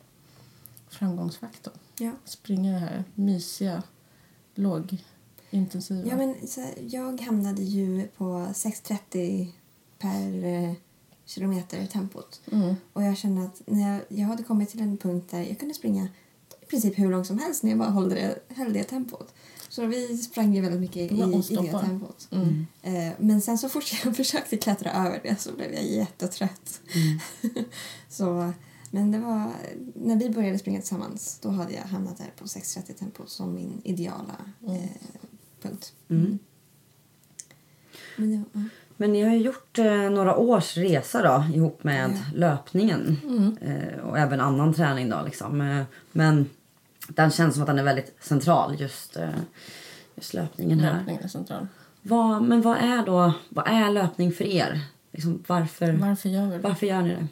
framgångsfaktorn. Ja. Springa det här mysiga, lågintensiva. Ja, men så här, jag hamnade ju på 6.30 per eh, kilometer tempot. Mm. Och jag kände att när jag, jag hade kommit till en punkt där jag kunde springa i princip hur långt som helst när jag bara höll det, höll det tempot. Så vi sprang ju väldigt mycket i, i det tempot. Mm. Eh, men sen så fort jag försökte klättra över det så blev jag jättetrött. så, men det var, när vi började springa tillsammans då hade jag hamnat där på 6.30 tempo som min ideala eh, punkt. Mm. Men det var, ja. Men ni har ju gjort eh, några års resa då ihop med Ja. löpningen. Mm. Eh, och även annan träning då liksom. Eh, men den känns som att den är väldigt central just, eh, just löpningen här. Löpning är central. Vad, men vad är då vad är löpning för er? Liksom, varför, Varför gör vi det? varför gör ni det?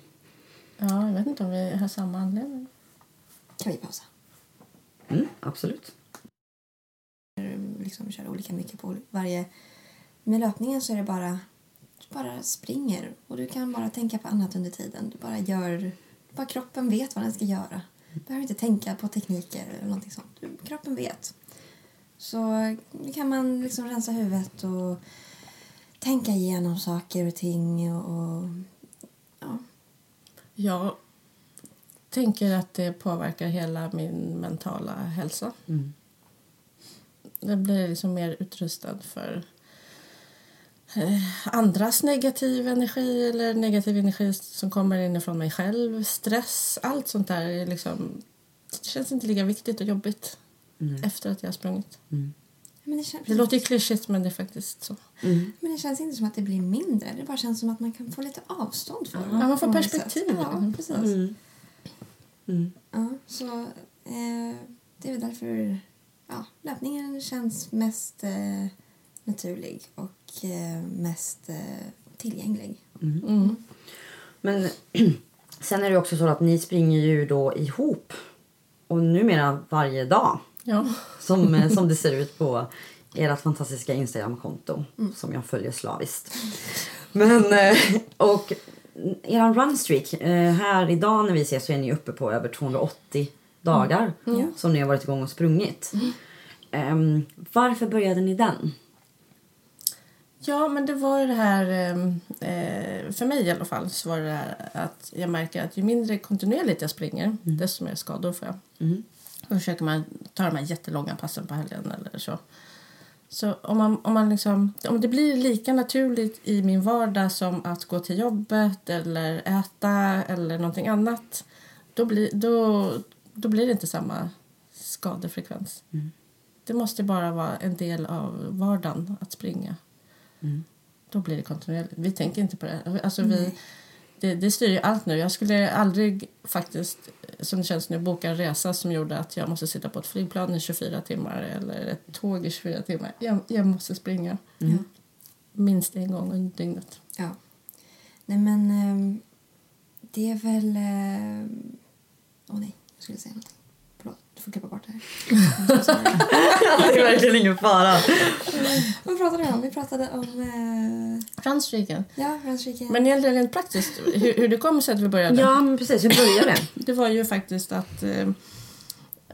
Ja, jag vet inte om vi har samma anledning. Kan vi pausa? Mm, absolut. liksom köra olika mycket på varje... Med löpningen så är det bara... Du bara springer och du kan bara tänka på annat under tiden. Du bara gör... Bara kroppen vet vad den ska göra. Du behöver inte tänka på tekniker eller någonting sånt. Du, kroppen vet. Så nu kan man liksom rensa huvudet och tänka igenom saker och ting och... Jag tänker att det påverkar hela min mentala hälsa. Mm. Jag blir liksom mer utrustad för eh, andras negativ energi eller negativ energi som kommer inifrån mig själv. Stress, allt sånt där är liksom, det känns inte lika viktigt och jobbigt Mm. efter att jag har sprungit. Mm. Men, det känns, Det låter ju klyschigt men det är faktiskt så. Mm. men det känns inte som att det blir mindre. Det bara känns som att man kan få lite avstånd från det. Ja, man får perspektiv. Ja, precis. Mm. Mm. Ja, så eh, det är väl därför ja, löpningen känns mest eh, naturlig och eh, mest eh, tillgänglig. Mm. Men sen är det också så att ni springer ju då ihop. Och numera varje dag. Ja. Som, eh, som det ser ut på ert fantastiska Instagram-konto. Som jag följer slaviskt. Men, eh, och er runstreak. eh, Här idag när vi ses så är ni uppe på över 280 dagar. Ja. Som ni har varit igång och sprungit. Ehm, varför började ni den? Ja, men det var ju det här... Eh, för mig i alla fall så var det här att jag märker att ju mindre kontinuerligt jag springer desto mer skador får jag. Mm. Då försöker man ta de här jättelånga passen på helgen eller så. Så om, man, om, man liksom, om det blir lika naturligt i min vardag som att gå till jobbet eller äta eller någonting annat då blir, då, då blir det inte samma skadefrekvens. Det måste bara vara en del av vardagen att springa. Då blir det kontinuerligt. Vi tänker inte på det. Alltså vi, det, det styr ju allt nu. Jag skulle aldrig faktiskt, som det känns nu, boka en resa som gjorde att jag måste sitta på ett flygplan i 24 timmar eller ett tåg i 24 timmar. Jag, jag måste springa Ja. minst en gång under dygnet. Ja. Nej, men ehm, det är väl... ehm, Åh nej, jag skulle säga någonting. Du får klippa bort det här. Det. är verkligen ingen fara. Vad pratade vi om? Vi pratade om... Eh, Franskriken. ja, Frankrike. Men egentligen rent praktiskt, hur, hur det kom sig att vi började. Ja, men precis. Hur började det? Det var ju faktiskt att eh,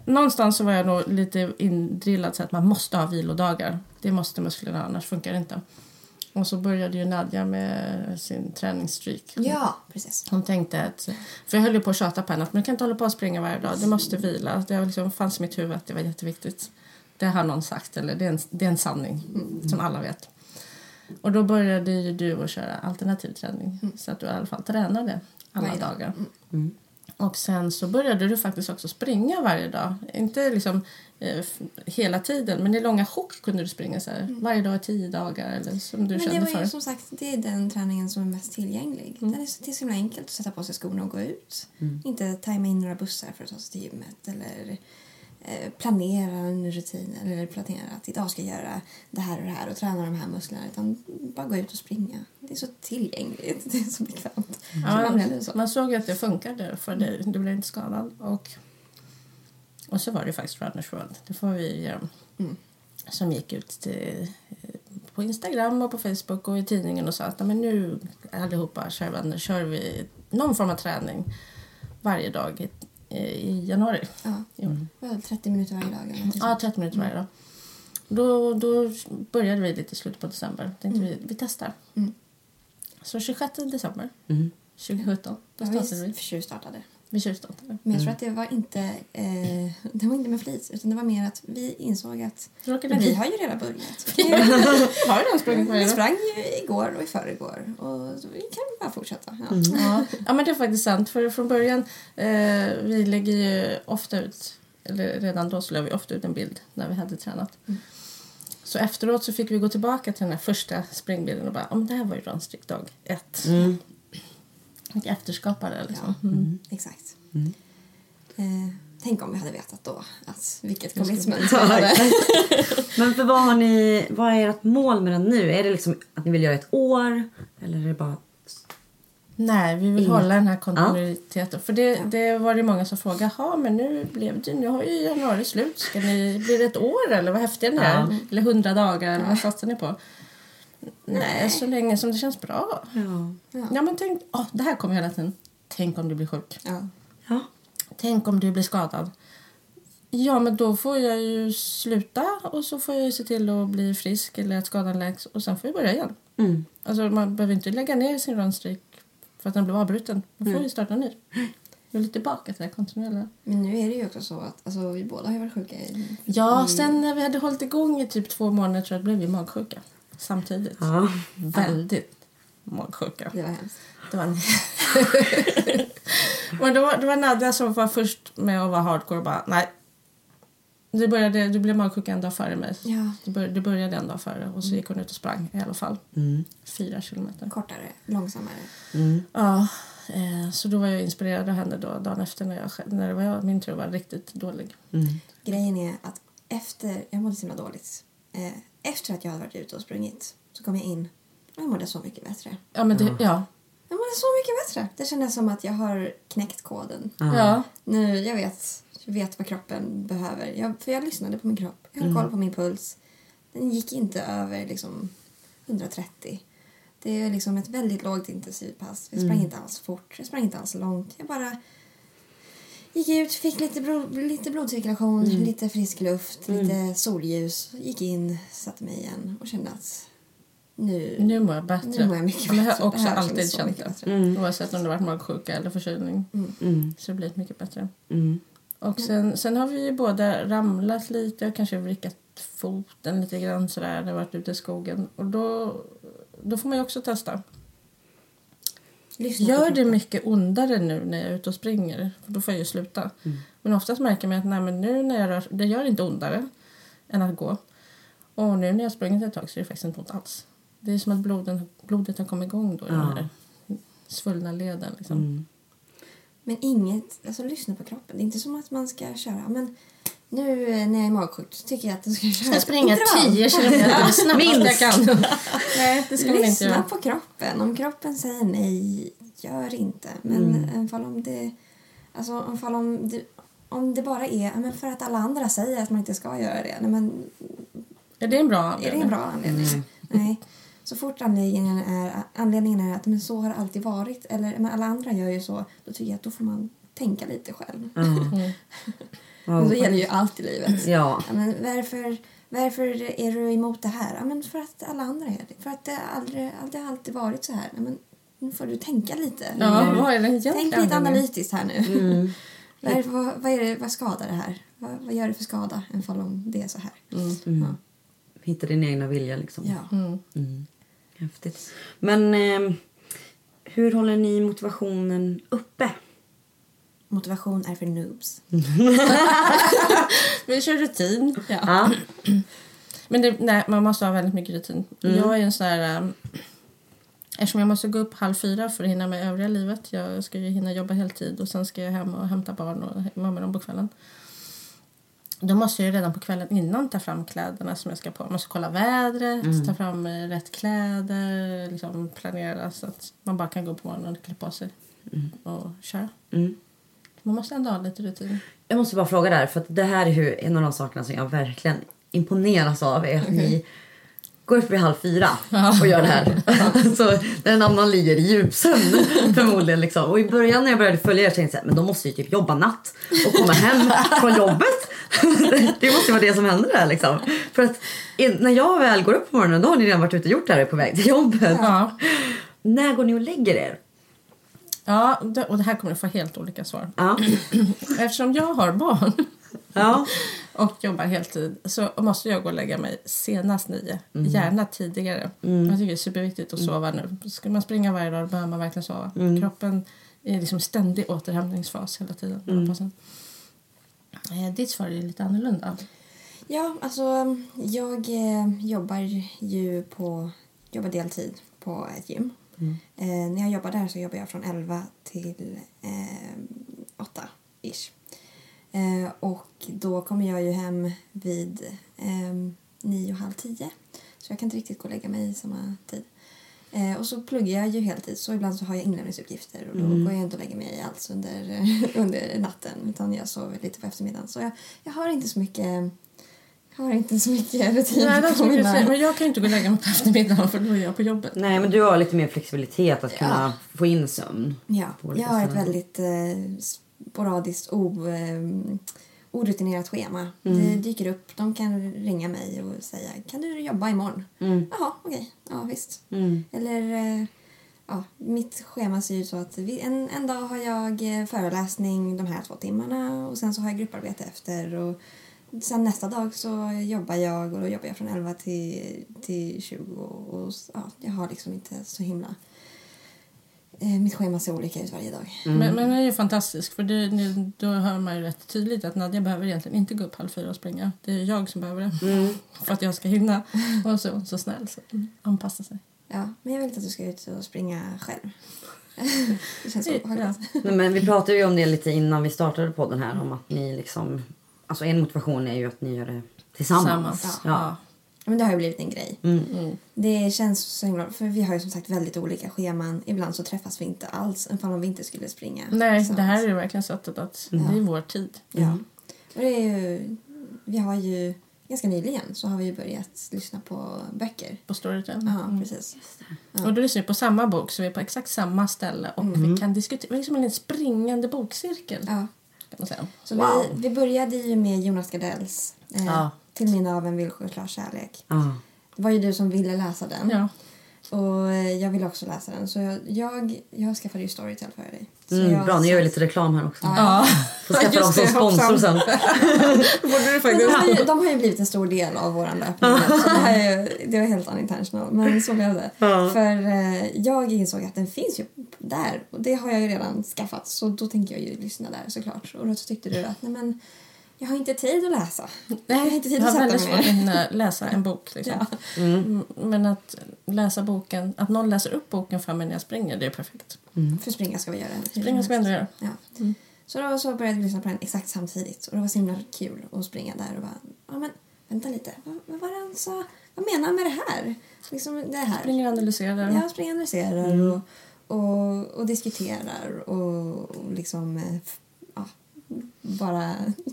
någonstans så var jag nog lite indrillad så att man måste ha vilodagar. Det måste musklerna ha, annars funkar det inte. Och så började ju Nadja med sin träningsstreak. Ja, precis. Hon tänkte att, för jag höll ju på att tjata på henne att man kan inte hålla på och springa varje dag, du måste vila. Det liksom fanns i mitt huvud att det var jätteviktigt. Det har någon sagt, eller det är en, det är en sanning som alla vet. Och då började ju du att köra alternativ träning så att du i alla fall tränade alla dag. dagar. Mm. Och sen så började du faktiskt också springa varje dag. Inte liksom eh, hela tiden, men i långa sjok kunde du springa så här, varje dag i tio dagar eller som du Men det kände var ju för. som sagt det är den träningen som är mest tillgänglig. Mm. Den är, det är så himla enkelt att sätta på sig skorna och gå ut. Inte tajma in några bussar för att ta sig till gymmet eller planera en rutin eller planera att idag ska jag göra det här och det här och träna de här musklerna. Utan bara gå ut och springa. Det är så tillgängligt. Det är så bekvämt. Ja, man så. man såg ju att det funkade för dig. Du blev inte skadad. Och, och så var det faktiskt Runners World. Det var vi eh, Mm. som gick ut till, eh, på Instagram och på Facebook och i tidningen och sa att "Nej, men nu allihopa vänner kör vi någon form av träning varje dag i, januari. Ja. i år. Det var 30 minuter varje dag. Ja, sånt. 30 minuter varje dag. Då, då började vi lite i slutet på december. Tänkte vi, vi testar. Mm. Så 26 december Mm. 2017, då Ja, startade vi. vi tjuvstartade. Vi tjuvstartade. Men jag tror att det var inte, eh, det var inte med flit utan det var mer att vi insåg att men vi vi har ju redan börjat. har ju redan sprungit Vi sprang ju igår och i förrgår och vi kan bara fortsätta. Ja. Ja. ja, men det är faktiskt sant. För från början, eh, vi lägger ju ofta ut, eller redan då så la vi ofta ut en bild när vi hade tränat. Så efteråt så fick vi gå tillbaka till den här första springbilden och bara, om det här var ju runstreak dag ett. Mm. Och efterskapa det liksom. Ja. Mm. Exakt. Mm. Eh, tänk om vi hade vetat då att vilket commitment vi hade. Men för vad har ni, vad är ert mål med den nu? Är det liksom att ni vill göra ett år? Eller är det bara... Nej, vi vill Inget. hålla den här kontinuiteten. För det, det var det många som frågade, jaha men nu blev det, nu har ju januari slut. Ska ni, blir det ett år eller vad häftiga ni är? Ja. Eller hundra dagar eller vad satsar ni på? Nej, så länge som det känns bra. Ja. Ja. Ja men tänk, åh, det här kommer hela tiden. Tänk om du blir sjuk. Ja. Ja. Tänk om du blir skadad. Ja, men då får jag ju sluta och så får jag ju se till att bli frisk eller att skadan läks och sen får jag börja igen. Mm. Alltså man behöver inte lägga ner sin runstreak för att den blev avbruten. Man får ju starta ny. Du är lite tillbaka till det kontinuerliga. Men nu är det ju också så att alltså, vi båda har varit sjuka i... Ja, sen när vi hade hållit igång i typ två månader tror jag att blev vi magsjuka samtidigt. Ja. Väldigt magsjuka. Det var hemskt. Det var, Men det var, det var Nadja som var först med att vara hardcore och bara nej. Du, började, du blev magsjuk en dag före mig. Ja. Du, bör, du började en dag före och så gick hon ut och sprang i alla fall. Mm. Fyra kilometer. Kortare, långsammare. Mm. Ja, eh, så då var jag inspirerad av henne då, dagen efter när, jag, själv- när det var jag, min tur var riktigt dålig. Mm. Grejen är att efter, jag mådde så himla dåligt. Eh, efter att jag hade varit ute och sprungit så kom jag in och jag mådde så mycket bättre. Ja, men det, ja. Jag mådde så mycket bättre. Det kändes som att jag har knäckt koden. Ja. ja. Nu, jag vet, jag vet vad kroppen behöver. Jag, för jag lyssnade på min kropp. Jag hade koll på min puls. Den gick inte över liksom 130. Det är liksom ett väldigt lågt intensivpass. Jag sprang inte alls fort. Jag sprang inte alls långt. Jag bara gick ut, fick lite, blod, lite blodcirkulation, lite frisk luft, lite solljus. Gick in, satte mig igen och kände att nu, Nu mår jag bättre. nu mår jag mycket Men jag bättre. har också alltid känt det. bättre. Mm. Oavsett om det varit magsjuka eller förkylning. Mm. Så det blir mycket bättre. Mm. Och sen, sen har vi ju båda ramlat lite och kanske vrickat foten lite grann sådär när vi varit ute i skogen. Och då, då får man ju också testa. Lyssna Gör det mycket ondare nu när jag är ute och springer? För då får jag ju sluta. Men oftast märker man att nej, men nu när jag rör, det gör inte ondare än att gå. Och nu när jag sprungit ett tag så är det faktiskt inte ont alls. Det är som att bloden, blodet har kommit igång då i Ja. den här svullna leden. Liksom. Mm. Men inget, alltså lyssna på kroppen. Det är inte som att man ska köra, men nu eh, när jag är magsjuk så tycker jag att du ska köra Ska springa intervall. 10 kilometer snabbt jag kan? nej, det ska inte Lyssna göra. på kroppen. Om kroppen säger nej, gör inte. Men Mm. ifall om det, alltså ifall om det, om det bara är men för att alla andra säger att man inte ska göra det. Nej, men Är det en bra är det anledning? en bra anledning? Nej. Nej. Så fort anledningen är, anledningen är att men så har det alltid varit eller men alla andra gör ju så, då tycker jag att då får man tänka lite själv. Ja. Mm. Ja, Men så gäller ju allt i livet. Ja. Ja, men varför, varför är du emot det här? Ja, men för att alla andra är det. För att det, aldrig, det har alltid varit så här. Ja, men nu får du tänka lite. Ja, vad är egentliga Tänk lite analytiskt här nu. Mm. Vad, är, vad, vad, är det, vad skadar det här? Vad, vad gör det för skada ifall om det är så här? Mm. Mm. Hitta din egna vilja liksom. Ja. Mm. Mm. Häftigt. Men eh, hur håller ni motivationen uppe? Motivation är för noobs. Vi kör rutin. Ja. Ja. Men det, nej, man måste ha väldigt mycket rutin. Jag är en sån där... Um, eftersom jag måste gå upp halv fyra för att hinna med övriga livet. Jag ska ju hinna jobba heltid och sen ska jag hem och hämta barn och vara med dem på kvällen. Då måste jag ju redan på kvällen innan ta fram kläderna som jag ska på. Jag måste kolla vädret, ta fram eh, rätt kläder, liksom planera så att man bara kan gå upp på morgonen och klä på sig och köra. Mm. Man måste ändå ha lite rutin. Jag måste bara fråga där, för att det här är ju en av de sakerna som jag verkligen imponeras av. Är att ni går upp vid halv fyra och gör det här. så när en annan ligger i djupsömn förmodligen. Liksom. Och i början när jag började följa er tänkte jag att de måste ju typ jobba natt och komma hem från jobbet. det måste ju vara det som händer där liksom. För att när jag väl går upp på morgonen då har ni redan varit ute och gjort det här på väg till jobbet. Ja. När går ni och lägger er? Ja, det, och det här kommer att få helt olika svar. Ja. Eftersom jag har barn Ja. och jobbar heltid så måste jag gå och lägga mig senast nio. Gärna tidigare. Jag tycker det är superviktigt att sova nu. Ska man springa varje dag behöver man verkligen sova. Kroppen är liksom ständig återhämtningsfas hela tiden. Mm. Eh, ditt svar är lite annorlunda. Ja, alltså jag eh, jobbar ju på, jobbar deltid på ett gym. Eh, när jag jobbar där så jobbar jag från 11 till eh, 8 ish. Eh, och då kommer jag ju hem vid eh, nio och halv tio. Så jag kan inte riktigt gå och lägga mig i samma tid. Eh, och så pluggar jag ju heltid så ibland så har jag inlämningsuppgifter och då går jag inte och lägger mig alls under, under natten utan jag sover lite på eftermiddagen. Så jag, jag har inte så mycket har inte så mycket rutin Nej, det är på mina... säga, men jag kan inte gå och lägga mig på eftermiddagen för då är jag på jobbet. Nej men du har lite mer flexibilitet att kunna få in sömn. Ja, jag har ett väldigt eh, sporadiskt o, eh, orutinerat schema. Mm. Det dyker upp, de kan ringa mig och säga kan du jobba imorgon? Mm. Jaha, okej, ja visst. Mm. Eller eh, ja, mitt schema ser ut så att vi, en, en dag har jag eh, föreläsning de här två timmarna och sen så har jag grupparbete efter och sen nästa dag så jobbar jag och då jobbar jag från 11 till, till 20 och, ja, jag har liksom inte så himla eh, mitt schema ser olika ut varje dag. Mm. Men, men det är ju fantastiskt för det, det, då hör man ju rätt tydligt att Nadja behöver egentligen inte gå upp halv fyra och springa. Det är jag som behöver det Mm. för att jag ska hinna. Och så så snäll så hon anpassar sig. Ja, men jag vill inte att du ska ut och springa själv. det känns så Ja. obehagligt. Nej, men vi pratade ju om det lite innan vi startade podden här om att ni liksom... Alltså en motivation är ju att ni gör det tillsammans. Tillsammans. Ja. Men det har ju blivit en grej. Mm. Mm. Det känns så himla... För vi har ju som sagt väldigt olika scheman. Ibland så träffas vi inte alls ifall om vi inte skulle springa. Nej, det här är ju verkligen sättet att det är vår tid. Ja. Och det är ju... Vi har ju... Ganska nyligen så har vi börjat lyssna på böcker. På Storytel. Ja, precis. Ja. Och då lyssnar vi på samma bok så vi är på exakt samma ställe och vi kan diskutera. Vi är liksom en springande bokcirkel Ja. Kan man säga. Så Wow. vi, vi började ju med Jonas Gardells eh, Ja. Till minne av en villkorslös kärlek. Ja. Det var ju du som ville läsa den. Ja. Och eh, jag ville också läsa den. Så jag, jag, jag skaffade ju Storytel för dig. Så Mm, jag, bra, nu gör vi lite reklam här också. Ja. Får skaffa dem som sponsor sen. Borde du faktiskt... de, har ju, de har ju blivit en stor del av vår löpning. så det, här är, ju- det var helt unintentional. Men så blev det. Ja. För eh, jag insåg att den finns ju där. Och det har jag ju redan skaffat. Så då tänker jag ju lyssna där såklart. Och då tyckte du att nej men jag har inte tid att läsa. jag har inte tid jag att har sätta väldigt mig svårt att läsa en bok. Liksom. Ja. Mm, Men att läsa boken, att någon läser upp boken för mig när jag springer, det är perfekt. För springa ska vi göra. Springa ska vi ändå göra. Ja. Så då så började vi lyssna på den exakt samtidigt. Och det var så himla kul att springa där och bara, ja men vänta lite, vad, vad var det han sa? Vad menar han med det här? Liksom det här. Springer och analyserar. Ja, springer och analyserar och, och, och diskuterar och, och liksom eh, bara,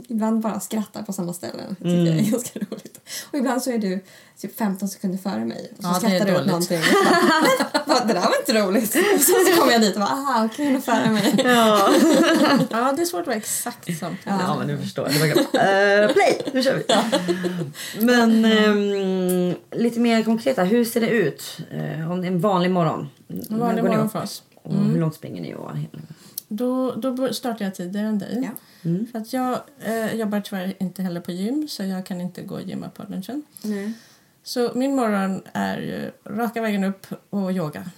ibland bara skrattar på samma ställen. Det tycker jag är ganska roligt. Och ibland så är du typ 15 sekunder före mig och så Ja, skrattar du åt någonting. Bara, "Vad, det där var inte roligt. Och så, så kommer jag dit och bara, aha, okej, hon är före mig. Ja. Ja, det är svårt att vara exakt samtidigt. ja, men du förstår. Det var. Eh, play, nu kör vi. Men ehm, lite mer konkreta, hur ser det ut eh, om en vanlig morgon? En vanlig morgon för oss. Och hur långt springer ni? Och Då, då startar jag tidigare än dig. Ja. För att jag eh, jobbar tyvärr inte heller på gym så jag kan inte gå och gymma på lunchen. Nej. Så min morgon är ju raka vägen upp och yoga.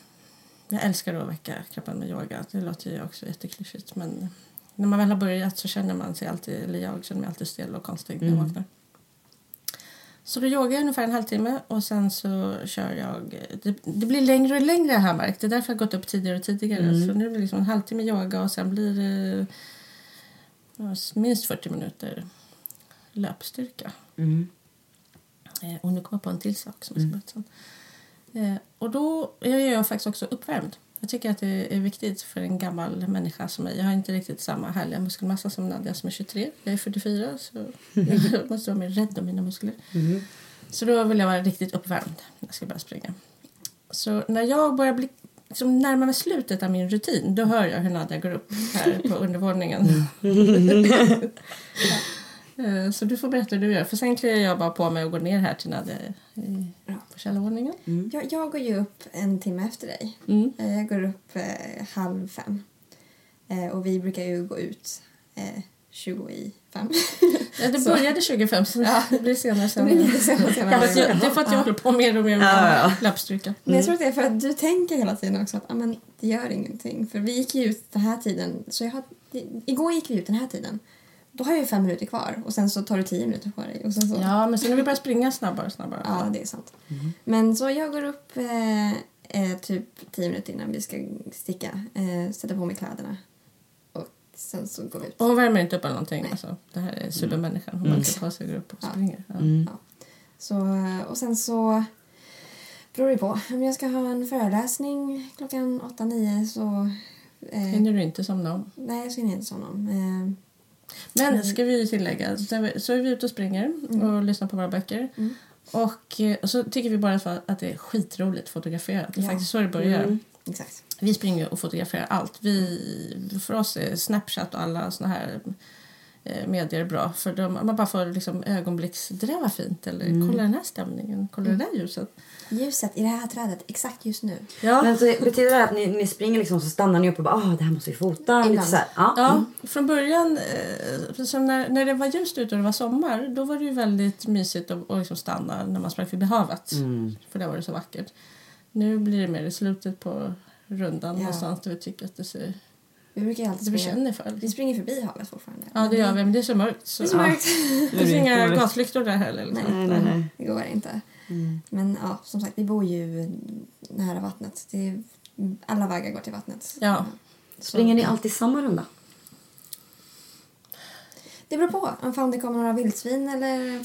Jag älskar att väcka kroppen med yoga. Det låter ju också jätteklyschigt men när man väl har börjat så känner man sig alltid, eller jag känner mig alltid stel och konstig när jag vaknar. Så då yogar jag ungefär en halvtimme och sen så kör jag... Det, det blir längre och längre jag märkt. Det är därför jag har gått upp tidigare och tidigare. Så nu blir det liksom en halvtimme yoga och sen blir det minst 40 minuter löpstyrka. Mm. Eh, och nu kommer jag på en till sak som jag berätta sen. Eh, och då är jag faktiskt också uppvärmd. Jag tycker att det är viktigt för en gammal människa som mig. Jag har inte riktigt samma härliga muskelmassa som Nadja som är 23. Jag är 44 så jag måste vara mer rädd om mina muskler. Så då vill jag vara riktigt uppvärmd när jag ska börja springa. Så när jag börjar bli liksom närma mig slutet av min rutin då hör jag hur Nadja går upp här på undervåningen. Eh, Så du får berätta hur du gör. För sen klär jag bara på mig och går ner här till Nadja Ja. på källarvåningen. Jag, jag går ju upp en timme efter dig. Mm. Eh, Jag går upp eh, halv fem. Eh, och vi brukar ju gå ut eh, 20 i fem. Ja, det började 25, så det blir senare. Det Sen. blir senare Ja, det är för att jag håller på mer och mer med Ja, ja. lappstyrka. Men jag tror att det är för att du tänker hela tiden också att ah, men, det gör ingenting. För vi gick ju ut den här tiden. Så jag har, igår gick vi ut den här tiden. Då har jag ju fem minuter kvar och sen så tar du tio minuter på dig. Och sen så, Ja, men sen när vi börjar springa snabbare och snabbare. Ja, det är sant. Men så jag går upp eh, eh, typ tio minuter innan vi ska sticka. Eh, sätta på mig kläderna. Och sen så går vi ut. Och hon värmer inte upp eller någonting. Nej. Alltså, det här är supermänniskan. Hon bara tar sig upp och Ja. springer. Ja. Mm. Så, eh, och sen så beror det på. Om jag ska ha en föreläsning klockan åtta nio så... Eh, Hinner du inte somna om. nej, så hinner jag inte somna. Eh, Men ska vi tillägga, så är vi- ute och springer och lyssnar på våra böcker. Mm. Och, eh, och så tycker vi bara att det är skitroligt fotograferat. Det är Ja. faktiskt så det börjar. Mm. exakt. Vi springer och fotograferar allt. Vi, för oss är Snapchat och alla såna här medier bra. För de, man bara får liksom ögonblicks... Det där var fint. Eller kolla den här stämningen. Kolla det där ljuset. Ljuset i det här trädet exakt just nu. Ja. Men så betyder det att ni, ni springer liksom så stannar ni upp och bara ah det här måste vi fota? Lite så här. Ja. Ja, från början, eh, när, när det var ljust ute och det var sommar, då var det ju väldigt mysigt att, att liksom stanna när man sprang förbi havet. Mm. För där var det så vackert. Nu blir det mer i slutet på rundan Ja. någonstans där vi tycker att det ser... Vi brukar ju alltid springa. känner för. Vi springer förbi havet fortfarande. Ja, det gör vi, men det är så mörkt. Så. Det är så mörkt. Det finns inga gaslyktor där heller. Liksom. Nej, nej, nej. Det går inte. Mm. Men ja, som sagt, vi bor ju nära vattnet. Det är, alla vägar går till vattnet. Ja. Springer ni alltid samma runda? Det beror på. Om det kommer några vildsvin eller...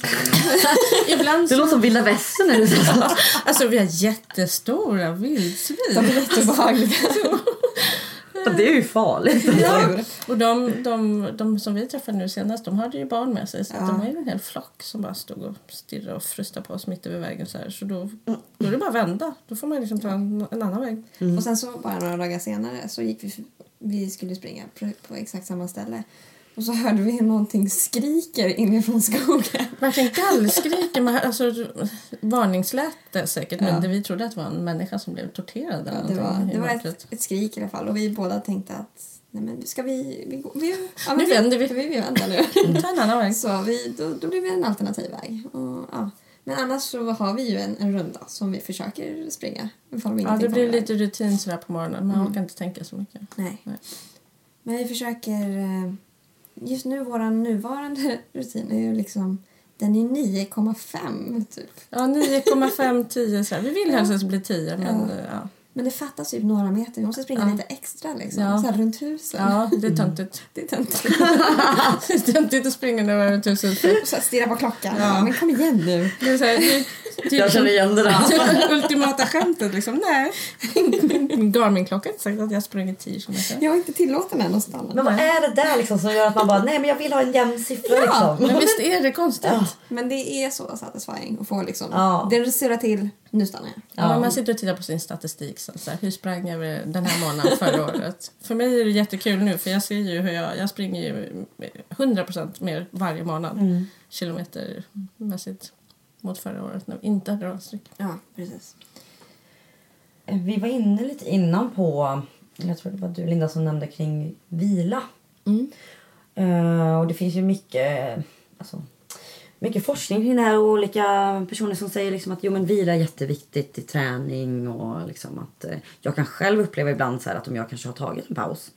Ibland Det så, låter som vilda västern. Så? alltså vi har jättestora vildsvin. De är jättebehagliga. Det är ju farligt. Ja. Och de, de, de som vi träffade nu senast, de hade ju barn med sig. Så att Ja. de var ju en hel flock som bara stod och stirrade och frustade på oss mitt över vägen. Så, här. så då, då är det bara att vända. Då får man liksom ta en, en annan väg. Och sen så bara några dagar senare så gick vi... Vi skulle springa på, på exakt samma ställe. Och så hörde vi någonting skriker inifrån skogen. Verkligen gallskriker. Man, alltså, varningslät det säkert. Ja. Men det, vi trodde att det var en människa som blev torterad. Eller Ja, det var, det var ett, ett skrik i alla fall. Och vi båda tänkte att nej men ska vi... vi, vi ja, Nu vänder vi. Vi, vi vänder nu. Ta en annan väg. Så vi, då, då blir vi en alternativ väg. Och, ja. Men annars så har vi ju en, en runda som vi försöker springa. Ifall vi Ja, det blir lite rutin sådär på morgonen. Man Mm. orkar inte tänka så mycket. Nej. Nej. Men vi försöker... Just nu, vår nuvarande rutin är ju liksom... Den är 9,5 typ. Ja, 9,5, 10 så här. Vi vill Ja. helst att det blir 10 men Ja. ja. Men det fattas typ några meter. Vi måste springa Ja. lite extra liksom. Ja. Så här runt husen. ja det är töntigt. Det är töntigt. Det är töntigt att springa över ett hus. För Och så stirra på klockan. Ja. Men kom igen nu. det är så här, Jag känner igen det där. ultimata skämtet liksom. Nej. Min Garmin-klocka har inte sagt att jag springer 10 kilometer. Jag har inte tillåten än att stanna. Men vad är det där liksom som gör att man bara nej men jag vill ha en jämn siffra liksom? Men visst är det konstigt? Ja. Men det är så satisfying att få liksom... Ja. Det surrar till, nu stannar jag. Ja. man sitter och tittar på sin statistik. Så här, hur sprang jag den här månaden förra året? För mig är det jättekul nu för jag ser ju hur jag, jag springer ju 100% mer varje månad. Mm. Kilometermässigt mot förra året när vi inte hade ramstryck. Ja, precis. Vi var inne lite innan på, jag tror det var du Linda som nämnde kring vila. Mm. Eh, och det finns ju mycket, alltså, mycket forskning kring det här och olika personer som säger liksom att jo, men vila är jätteviktigt i träning och liksom att eh, jag kan själv uppleva ibland så här att om jag kanske har tagit en paus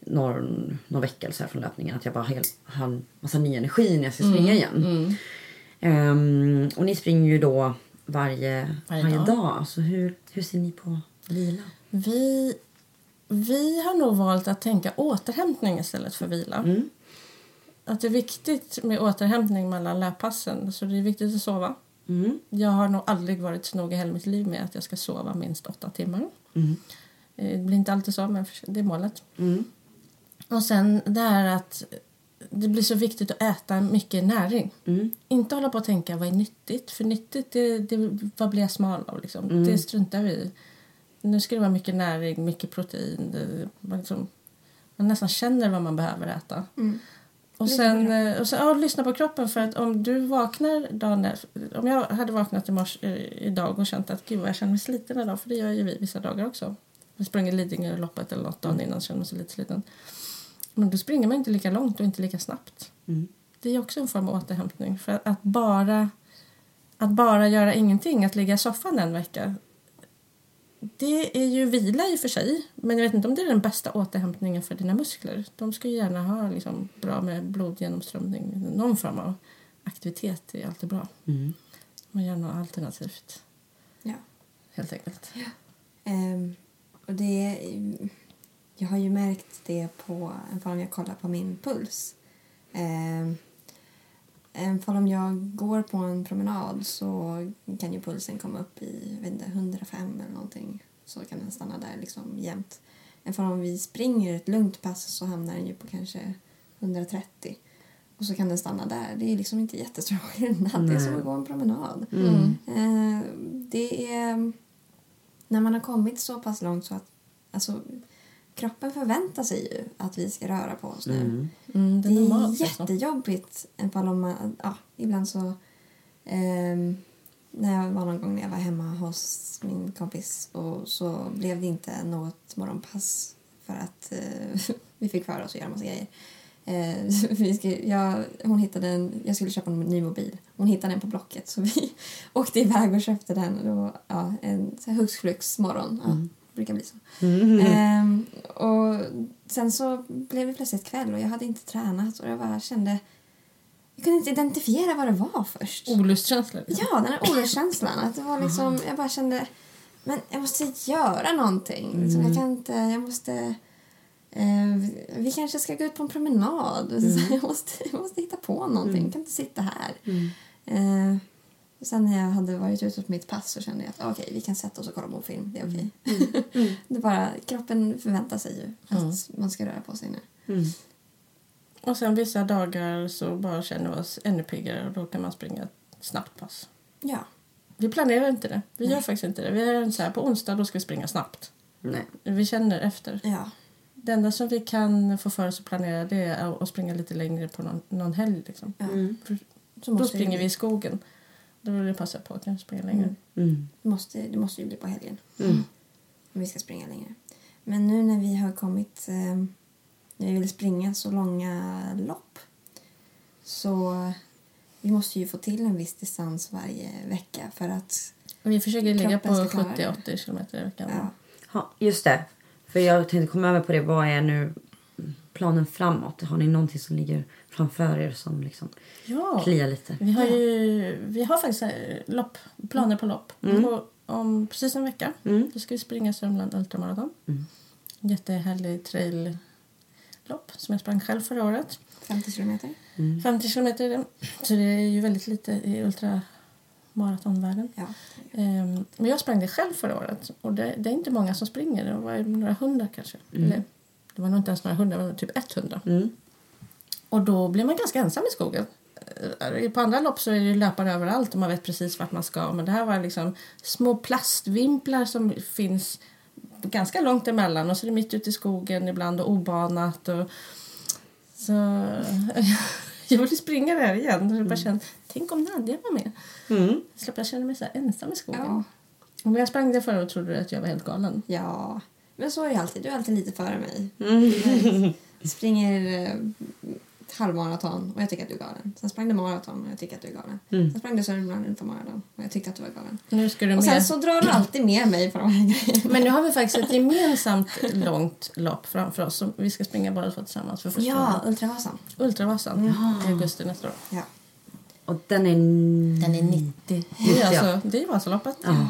någon, någon vecka eller så här från löpningen att jag bara helt, har massa ny energi när jag ska springa Mm. igen. Ehm, och ni springer ju då varje, Varje varje, dag. dag. Så hur, hur ser ni på vila? Vi, vi har nog valt att tänka återhämtning istället för vila. Mm. Att det är viktigt med återhämtning mellan löppassen. Så det är viktigt att sova. Mm. Jag har nog aldrig varit så noga i hela mitt liv med att jag ska sova minst åtta timmar. Mm. Eh, Det blir inte alltid så, men det är målet. Mm. Och sen det här att det blir så viktigt att äta mycket näring. Mm. Inte hålla på att tänka vad är nyttigt. För nyttigt, det, det, vad blir jag smal av? Liksom. Mm. Det struntar vi i. Nu ska det vara mycket näring, mycket protein. Det, man, liksom, man nästan känner vad man behöver äta. Mm. Och sen, eh, och sen ja, lyssna på kroppen. För att om du vaknar dagen efter, Om jag hade vaknat i mars, eh, idag och känt att gud jag känner mig sliten idag. För det gör ju vi vissa dagar också. Vi sprang i Lidingöloppet eller något dagen innan kände mig så lite sliten. Men då springer man inte lika långt och inte lika snabbt. Mm. Det är också en form av återhämtning. För att bara, att bara göra ingenting, att ligga i soffan en vecka det är ju vila i och för sig, men jag vet inte om det är den bästa återhämtningen för dina muskler. De ska ju gärna ha liksom bra med blodgenomströmning. Någon form av aktivitet är alltid bra. Mm. Man gör något alternativt, Ja. helt enkelt. Ehm, och det, jag har ju märkt det på, om jag kollar på min puls. Ifall om jag går på en promenad så kan ju pulsen komma upp i vet inte, 105 eller någonting. Så kan den stanna där liksom jämt. Om vi springer ett lugnt pass så hamnar den ju på kanske 130. Och så kan den stanna där. Det är liksom inte jättestor skillnad. Det är som att gå en promenad. Mm. Eh, det är när man har kommit så pass långt så att alltså, kroppen förväntar sig ju att vi ska röra på oss nu. Mm. Mm, det Det är normalt. Alltså. jättejobbigt ifall om man, ja, ibland så ehm, när jag var någon gång när jag var hemma hos min kompis och så blev det inte något morgonpass för att eh, vi fick för oss att göra massa grejer. Eh, vi ska, jag, hon hittade en, jag skulle köpa en ny mobil. Hon hittade den på Blocket så vi åkte iväg och köpte den. Var, ja, en hux flux morgon. Ja, brukar bli så. Mm. Ehm, och sen så blev det plötsligt kväll och jag hade inte tränat och jag bara kände jag kunde inte identifiera vad det var först. Olustkänslor. liksom. Ja, den här olustkänslan. Att det var liksom, jag bara kände men jag måste göra någonting. Liksom, jag kan inte, jag måste eh, vi kanske ska gå ut på en promenad. Så jag, måste, jag måste hitta på någonting. Jag kan inte sitta här. Eh, sen när jag hade varit ute på mitt pass så kände jag att okej, vi kan sätta oss och kolla på en film. Det är okej. det är bara, kroppen förväntar sig ju att man ska röra på sig nu. Mm. Och sen vissa dagar så bara känner vi oss ännu piggare och då kan man springa ett snabbt pass. Ja. Vi planerar inte det. Vi gör faktiskt inte det. Vi är så här, på onsdag då ska vi springa snabbt. Nej. Vi känner efter. Ja. Det enda som vi kan få för oss att planera det är att springa lite längre på någon, någon helg. Liksom. ja. Mm. Då springer det, vi i skogen. Då vill det passa på att kanske springa längre. Mm. Det måste, det måste ju bli på helgen. Mm. Om vi ska springa längre. Men nu när vi har kommit... Eh, när vi vill springa så långa lopp så vi måste ju få till en viss distans varje vecka för att... Vi försöker ligga på Kroppen ska klara det. 70-80 kilometer i veckan. Ja, Ja, just det. För jag tänkte komma över på det. Vad är nu planen framåt? Har ni någonting som ligger framför er som liksom Ja. kliar lite? Vi har ju vi har faktiskt eh, lopp, planer på lopp. Mm. På, om precis en vecka Mm. då ska vi springa Sörmland Ultramarathon. Mm. Jättehärlig traillopp som jag sprang själv förra året. 50 kilometer. Mm. 50 kilometer är det. Så det är ju väldigt lite i ultramaratonvärlden. Ja. Ehm, Men jag sprang det själv förra året och det, det är inte många som springer. Det var några hundra kanske. Eller, det var nog inte ens några hundra, det var typ 100. Mm. Och då blir man ganska ensam i skogen. Eh, På andra lopp så är det löpare överallt och man vet precis vart man ska. Men det här var liksom små plastvimplar som finns ganska långt emellan och så är det mitt ute i skogen ibland och obanat. Och, så jag ville springa där igen. Och jag bara kände, tänk om Nadja var med. Mm. Släpp, jag känner mig så ensam i skogen. Ja. När jag sprang det förra året trodde du att jag var helt galen. ja. Men så är det alltid. Du är alltid lite före mig. Mm. Springer eh, halvmaraton och jag tycker att du är galen. Sen sprang du maraton och jag tycker att du är galen. Mm. Sen sprang du Sörmland maraton och jag tyckte att du var galen. Nu ska du Och sen med. så drar du alltid med mig på de här grejerna. Men nu har vi faktiskt ett gemensamt långt lopp framför oss som vi ska springa båda två tillsammans för första Ja, gången. Ultravasan. Ultravasan i augusti nästa år. Ja. Och den är... Den är 90. Det Just är, det, alltså, det är Vasaloppet. Ja.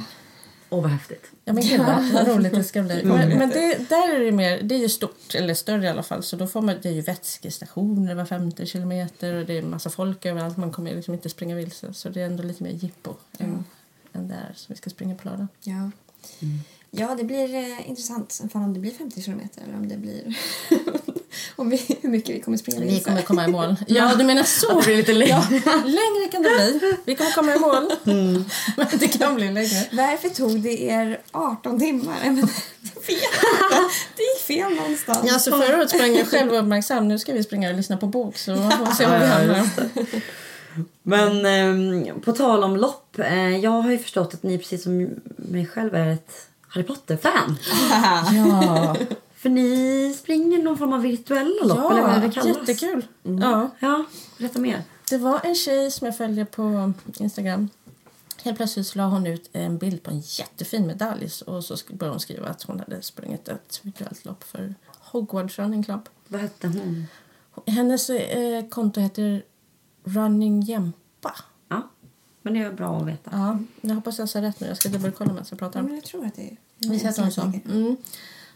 Åh, vad häftigt. Ja men gud vad, vad roligt det ska bli. Men, men det, där är det mer, det är ju stort, eller större i alla fall. Så då får man, det är ju vätskestationer var 50 kilometer och det är massa folk överallt. Man kommer liksom inte springa vilse. Så det är ändå lite mer jippo än, än där som vi ska springa på lördag. Ja. Ja, det blir eh, intressant. Sen fan om det blir 50 kilometer eller om det blir... om vi, hur mycket vi kommer springa Vi kommer komma i mål. Ja, du menar så? Det blir lite längre. Ja, längre kan det bli. Vi kommer komma i mål. Men det kan bli längre. Varför tog det er 18 timmar? Jag vet. Det gick fel någonstans. Ja, så förra året sprang jag själv uppmärksam. Nu ska vi springa och lyssna på bok så vi får se vad vi hamnar. Men ehm, på tal om lopp. Eh, jag har ju förstått att ni precis som mig själv är ett Harry Potter-fan. Ja, För ni springer någon form av virtuella lopp eller vad ja det kallas. jättekul. Ja. Ja, berätta mer. Det var en tjej som jag följer på Instagram. Helt plötsligt la hon ut en bild på en jättefin medalj och så började hon skriva att hon hade sprungit ett virtuellt lopp för Hogwarts Running Club. Vad hette hon? Hennes eh, konto heter Running Jämpa. Ja, men det är bra att veta. Ja, jag hoppas jag sa rätt nu. Jag ska dubbelkolla medan jag pratar. Ja, men jag tror att det är... Visst heter hon så? Mm.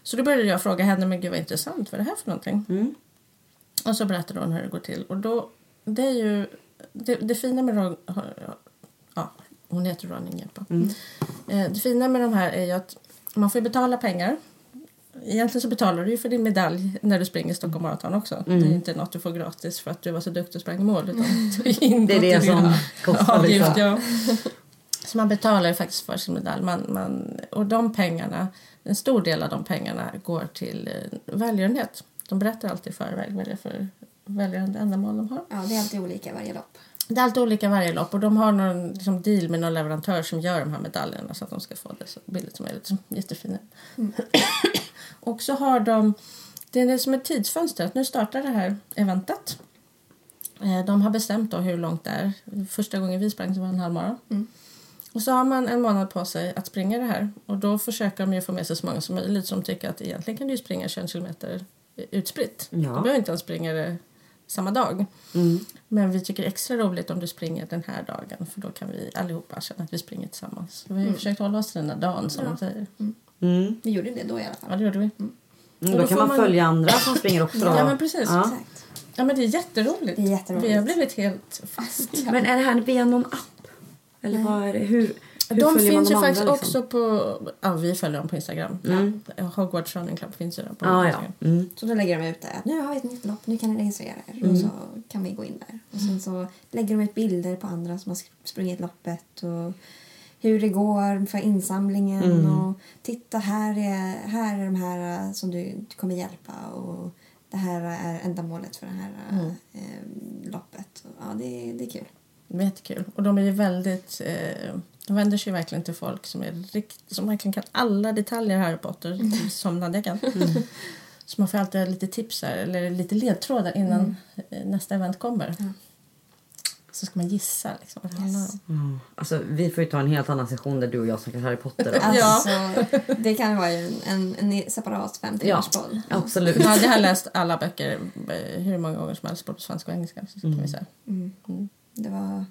Så då började jag fråga henne, men gud vad intressant, vad är det här för någonting? Mm. Och så berättade hon hur det går till. Och då, det är ju, det, det fina med Ron- ja, hon heter Running Hjälpa. Eh, Det fina med de här är ju att man får betala pengar. Egentligen så betalar du ju för din medalj när du springer Stockholm Marathon också. Det är inte något du får gratis för att du var så duktig och sprang mål. Utan det, är Det är det som kostar. avgift, Liksom. ja. Så man betalar ju faktiskt för sin medalj. Man, man, och de pengarna, en stor del av de pengarna går till eh, välgörenhet. De berättar alltid i förväg vad det är för välgörande ändamål de har. Ja, det är alltid olika varje lopp. Det är alltid olika varje lopp och de har någon liksom, deal med någon leverantör som gör de här medaljerna så att de ska få det så billigt som möjligt. Jättefina. och så har de, det är som ett tidsfönster att nu startar det här eventet. Eh, De har bestämt då hur långt det är. Första gången vi sprang så var det en halvmara. Och så har man en månad på sig att springa det här. Och då försöker de ju få med sig så många som möjligt som tycker att egentligen kan du ju springa 21 kilometer utspritt. Ja. Du behöver inte ens springa det samma dag. Mm. Men vi tycker extra roligt om du springer den här dagen för då kan vi allihopa känna att vi springer tillsammans. Vi har ju försökt hålla oss till den här dagen som Ja. de säger. Mm. Vi gjorde det då i alla fall. Ja, det gjorde vi. Mm, Och då då kan man, man- följa andra som springer också. Då. Ja, men precis. Ja. Exakt. Ja, men det är jätteroligt. Det är jätteroligt. Vi har blivit helt fast. Men är det här via någon app? Eller vad är det? Hur, hur De följer man finns ju de faktiskt andra, liksom? också på... Ja, vi följer dem på Instagram. Mm. Ja, Hogwarts Running Club finns ju där på Ja, ja. Instagram. Mm. Så då lägger de ut det. att Nu har vi ett nytt lopp, nu kan ni registrera er. Och så kan vi gå in där. Och sen så lägger de ut bilder på andra som har sprungit loppet. Och hur det går för insamlingen. Och titta, här är, här är de här eh, som du kommer hjälpa. Och det här är ändamålet för det här eh, loppet. Och, ja, det, det är kul. Det är jättekul. Och de är ju väldigt... Eh, de vänder sig verkligen till folk som, är rikt, som verkligen kan alla detaljer i Harry Potter, som Nadja kan. Så man får alltid lite tips här, eller lite ledtrådar innan eh, nästa event kommer. Ja. Så ska man gissa liksom, om. Mm. Alltså, vi får ju ta en helt annan session där du och jag snackar Harry Potter. Då. Ja. Alltså, det kan vara en, en, en separat fem Ja, timmars podd. absolut. Ja, jag har läst alla böcker eh, hur många gånger som helst, både på svenska och engelska. Så kan vi säga. Mm. Mm. Det var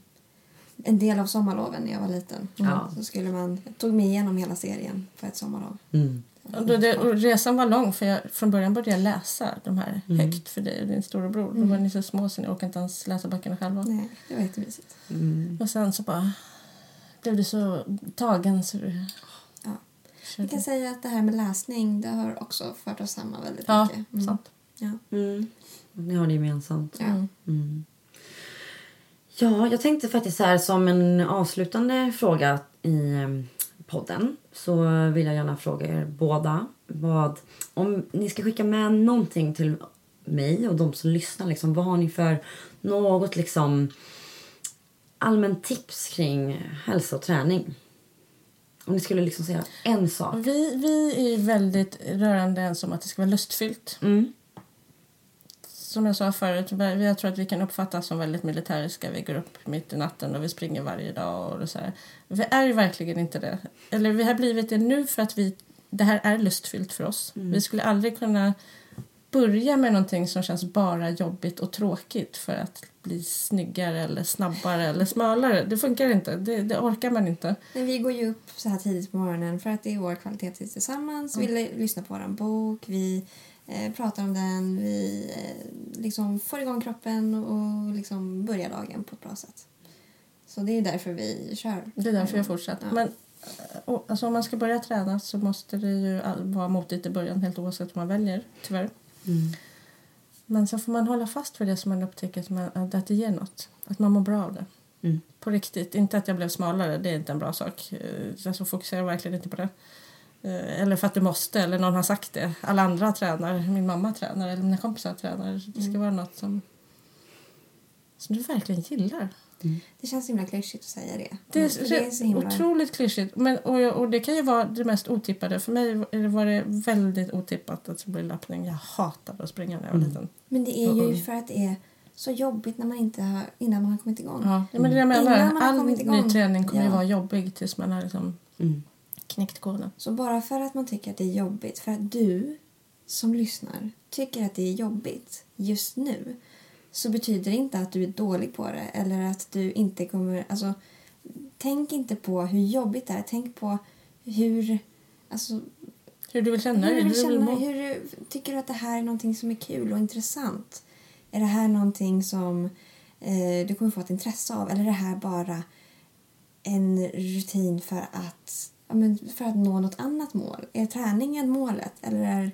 en del av sommarloven när jag var liten. Ja. Så skulle man, jag tog mig igenom hela serien på ett sommarlov. Mm. Och då det, och resan var lång, för jag, från början började jag läsa de här högt för dig och din storebror. Då var ni så små så ni orkade inte ens läsa böckerna själva. Nej, det var jättemysigt. Mm. Och sen så bara blev du så tagen så du Ja. Jag kan säga att det här med läsning det har också fört oss samman väldigt Ja, mycket. Mm. sant. Ja. Mm. Ni har det gemensamt. Ja. Mm. Ja, jag tänkte faktiskt så här som en avslutande fråga i eh, podden så vill jag gärna fråga er båda vad om ni ska skicka med någonting till mig och de som lyssnar liksom vad har ni för något liksom allmänt tips kring hälsa och träning? Om ni skulle liksom säga en sak. Vi, vi är väldigt rörande ens om att det ska vara lustfyllt. Mm. Som jag sa förut, vi- jag tror att vi kan uppfattas som väldigt militäriska. Vi går upp mitt i natten och vi springer varje dag. Och så här. Vi är ju verkligen inte det. Eller vi har blivit det nu för att vi, det här är lustfyllt för oss. Vi skulle aldrig kunna börja med någonting som känns bara jobbigt och tråkigt för att bli snyggare eller snabbare eller smalare. Det funkar inte. Det, det orkar man inte. Men vi går ju upp så här tidigt på morgonen för att det är vår kvalitetstid tillsammans. Vi li- lyssnar på vår bok, vi eh, pratar om den, vi eh, liksom får igång kroppen och liksom börjar dagen på ett bra sätt. Så det är därför vi kör. Det är därför jag fortsatt. Ja. Men eh, och, alltså, om man ska börja träna så måste det ju vara motigt i början helt oavsett vad man väljer, tyvärr. Mm. Men så får man hålla fast vid det som man upptäcker att, man, att det ger något. Att man mår bra av det. Mm. På riktigt. Inte att jag blev smalare, det är inte en bra sak. Eh, Alltså fokusera verkligen inte på det. Eh, Eller för att du måste, eller någon har sagt det. Alla andra tränar, min mamma tränar, eller mina kompisar tränar. Det ska Mm. vara något som, som du verkligen gillar. Det känns så himla klyschigt att säga det. Det är, För det är så himla... otroligt klyschigt. Men, och, jag- och det kan ju vara det mest otippade. För mig är det- var det väldigt otippat att det blir löpning. Jag hatade att springa när jag var Mm. liten. Men det är ju Mm. för att det är så jobbigt när man inte har, innan man har kommit igång. Ja, men det jag Innan menar. man har All kommit igång. ny träning kommer ju Ja. vara jobbig tills man har liksom Mm. Knäckt koden. Så bara för att man tycker att det är jobbigt, för att du som lyssnar tycker att det är jobbigt just nu så betyder det inte att du är dålig på det eller att du inte kommer... Alltså, tänk inte på hur jobbigt det är. Tänk på hur... Alltså, Hur du vill känna hur du vill känner, må. hur du, tycker du att det här är någonting som är kul och intressant? Är det här någonting som eh, du kommer få ett intresse av eller är det här bara en rutin för att, ja, men för att nå något annat mål? Är träningen målet eller är,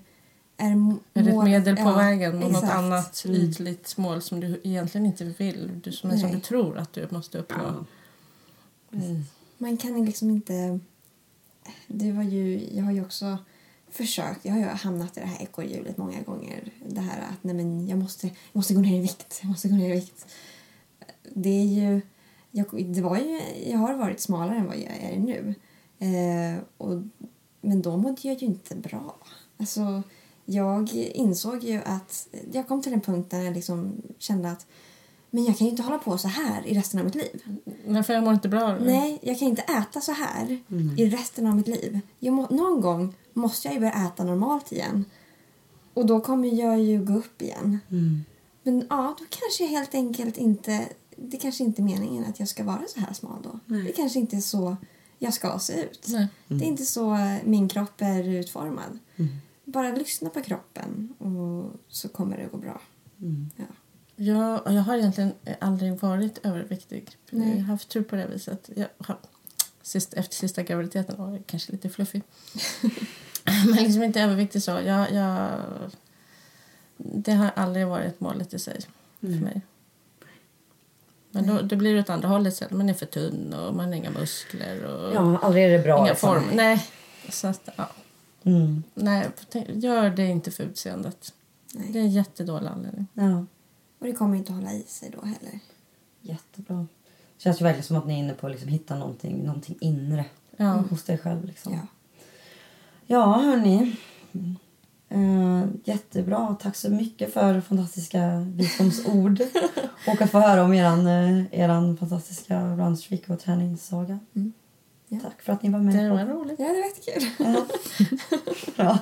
är, Är det ett medel på ja, vägen mot något annat Mm. ytligt mål som du egentligen inte vill. Du, som, som du tror att du måste uppnå. Ja. Precis. Man kan liksom inte... Det var ju, jag har ju också försökt, jag har ju hamnat i det här ekorrhjulet många gånger. Det här att nej men jag måste, jag måste gå ner i vikt, jag måste gå ner i vikt. Det är ju, jag, det var ju, jag har varit smalare än vad jag är nu. Eh, och, men då mådde jag ju inte bra. Alltså, jag insåg ju att jag kom till en punkt där jag liksom kände att men jag kan ju inte hålla på så här i resten av mitt liv. Nej, för jag mår inte bra. Nej, jag kan inte äta så här Mm. i resten av mitt liv. Jag må, någon gång måste jag ju börja äta normalt igen. Och då kommer jag ju gå upp igen. Mm. Men ja, då kanske jag helt enkelt inte... Det kanske inte är meningen att jag ska vara så här smal då. Nej. Det kanske inte är så jag ska se ut. Nej. Det är inte så min kropp är utformad. Mm. Bara lyssna på kroppen och så kommer det gå bra. Mm. Ja. Jag, jag har egentligen aldrig varit överviktig. Nej. Jag har haft tur på det viset. Jag har, sist, efter sista graviditeten var jag kanske lite fluffig. Men liksom inte överviktig så. Jag, jag, det har aldrig varit målet i sig för Mm. mig. Men då, då blir det åt andra hållet sen. Man är för tunn och man har inga muskler och Ja, aldrig är det bra. inga liksom. form. Nej. Så att, ja. Mm. Nej, gör det inte för utseendet. Nej. Det är en jättedålig anledning. Ja, Och det kommer inte hålla i sig då heller. jättebra. Det känns ju verkligen som att ni är inne på att liksom hitta någonting, någonting inre Ja. hos dig själv. Liksom. Ja. Ja, hörni. Eh, jättebra. Tack så mycket för fantastiska visdomsord. och att få höra om eran, eh, eran fantastiska runstreak och träningssaga. Mm. Ja. Tack för att ni var med. Det var roligt. Ja, det var jättekul. Ja. Bra.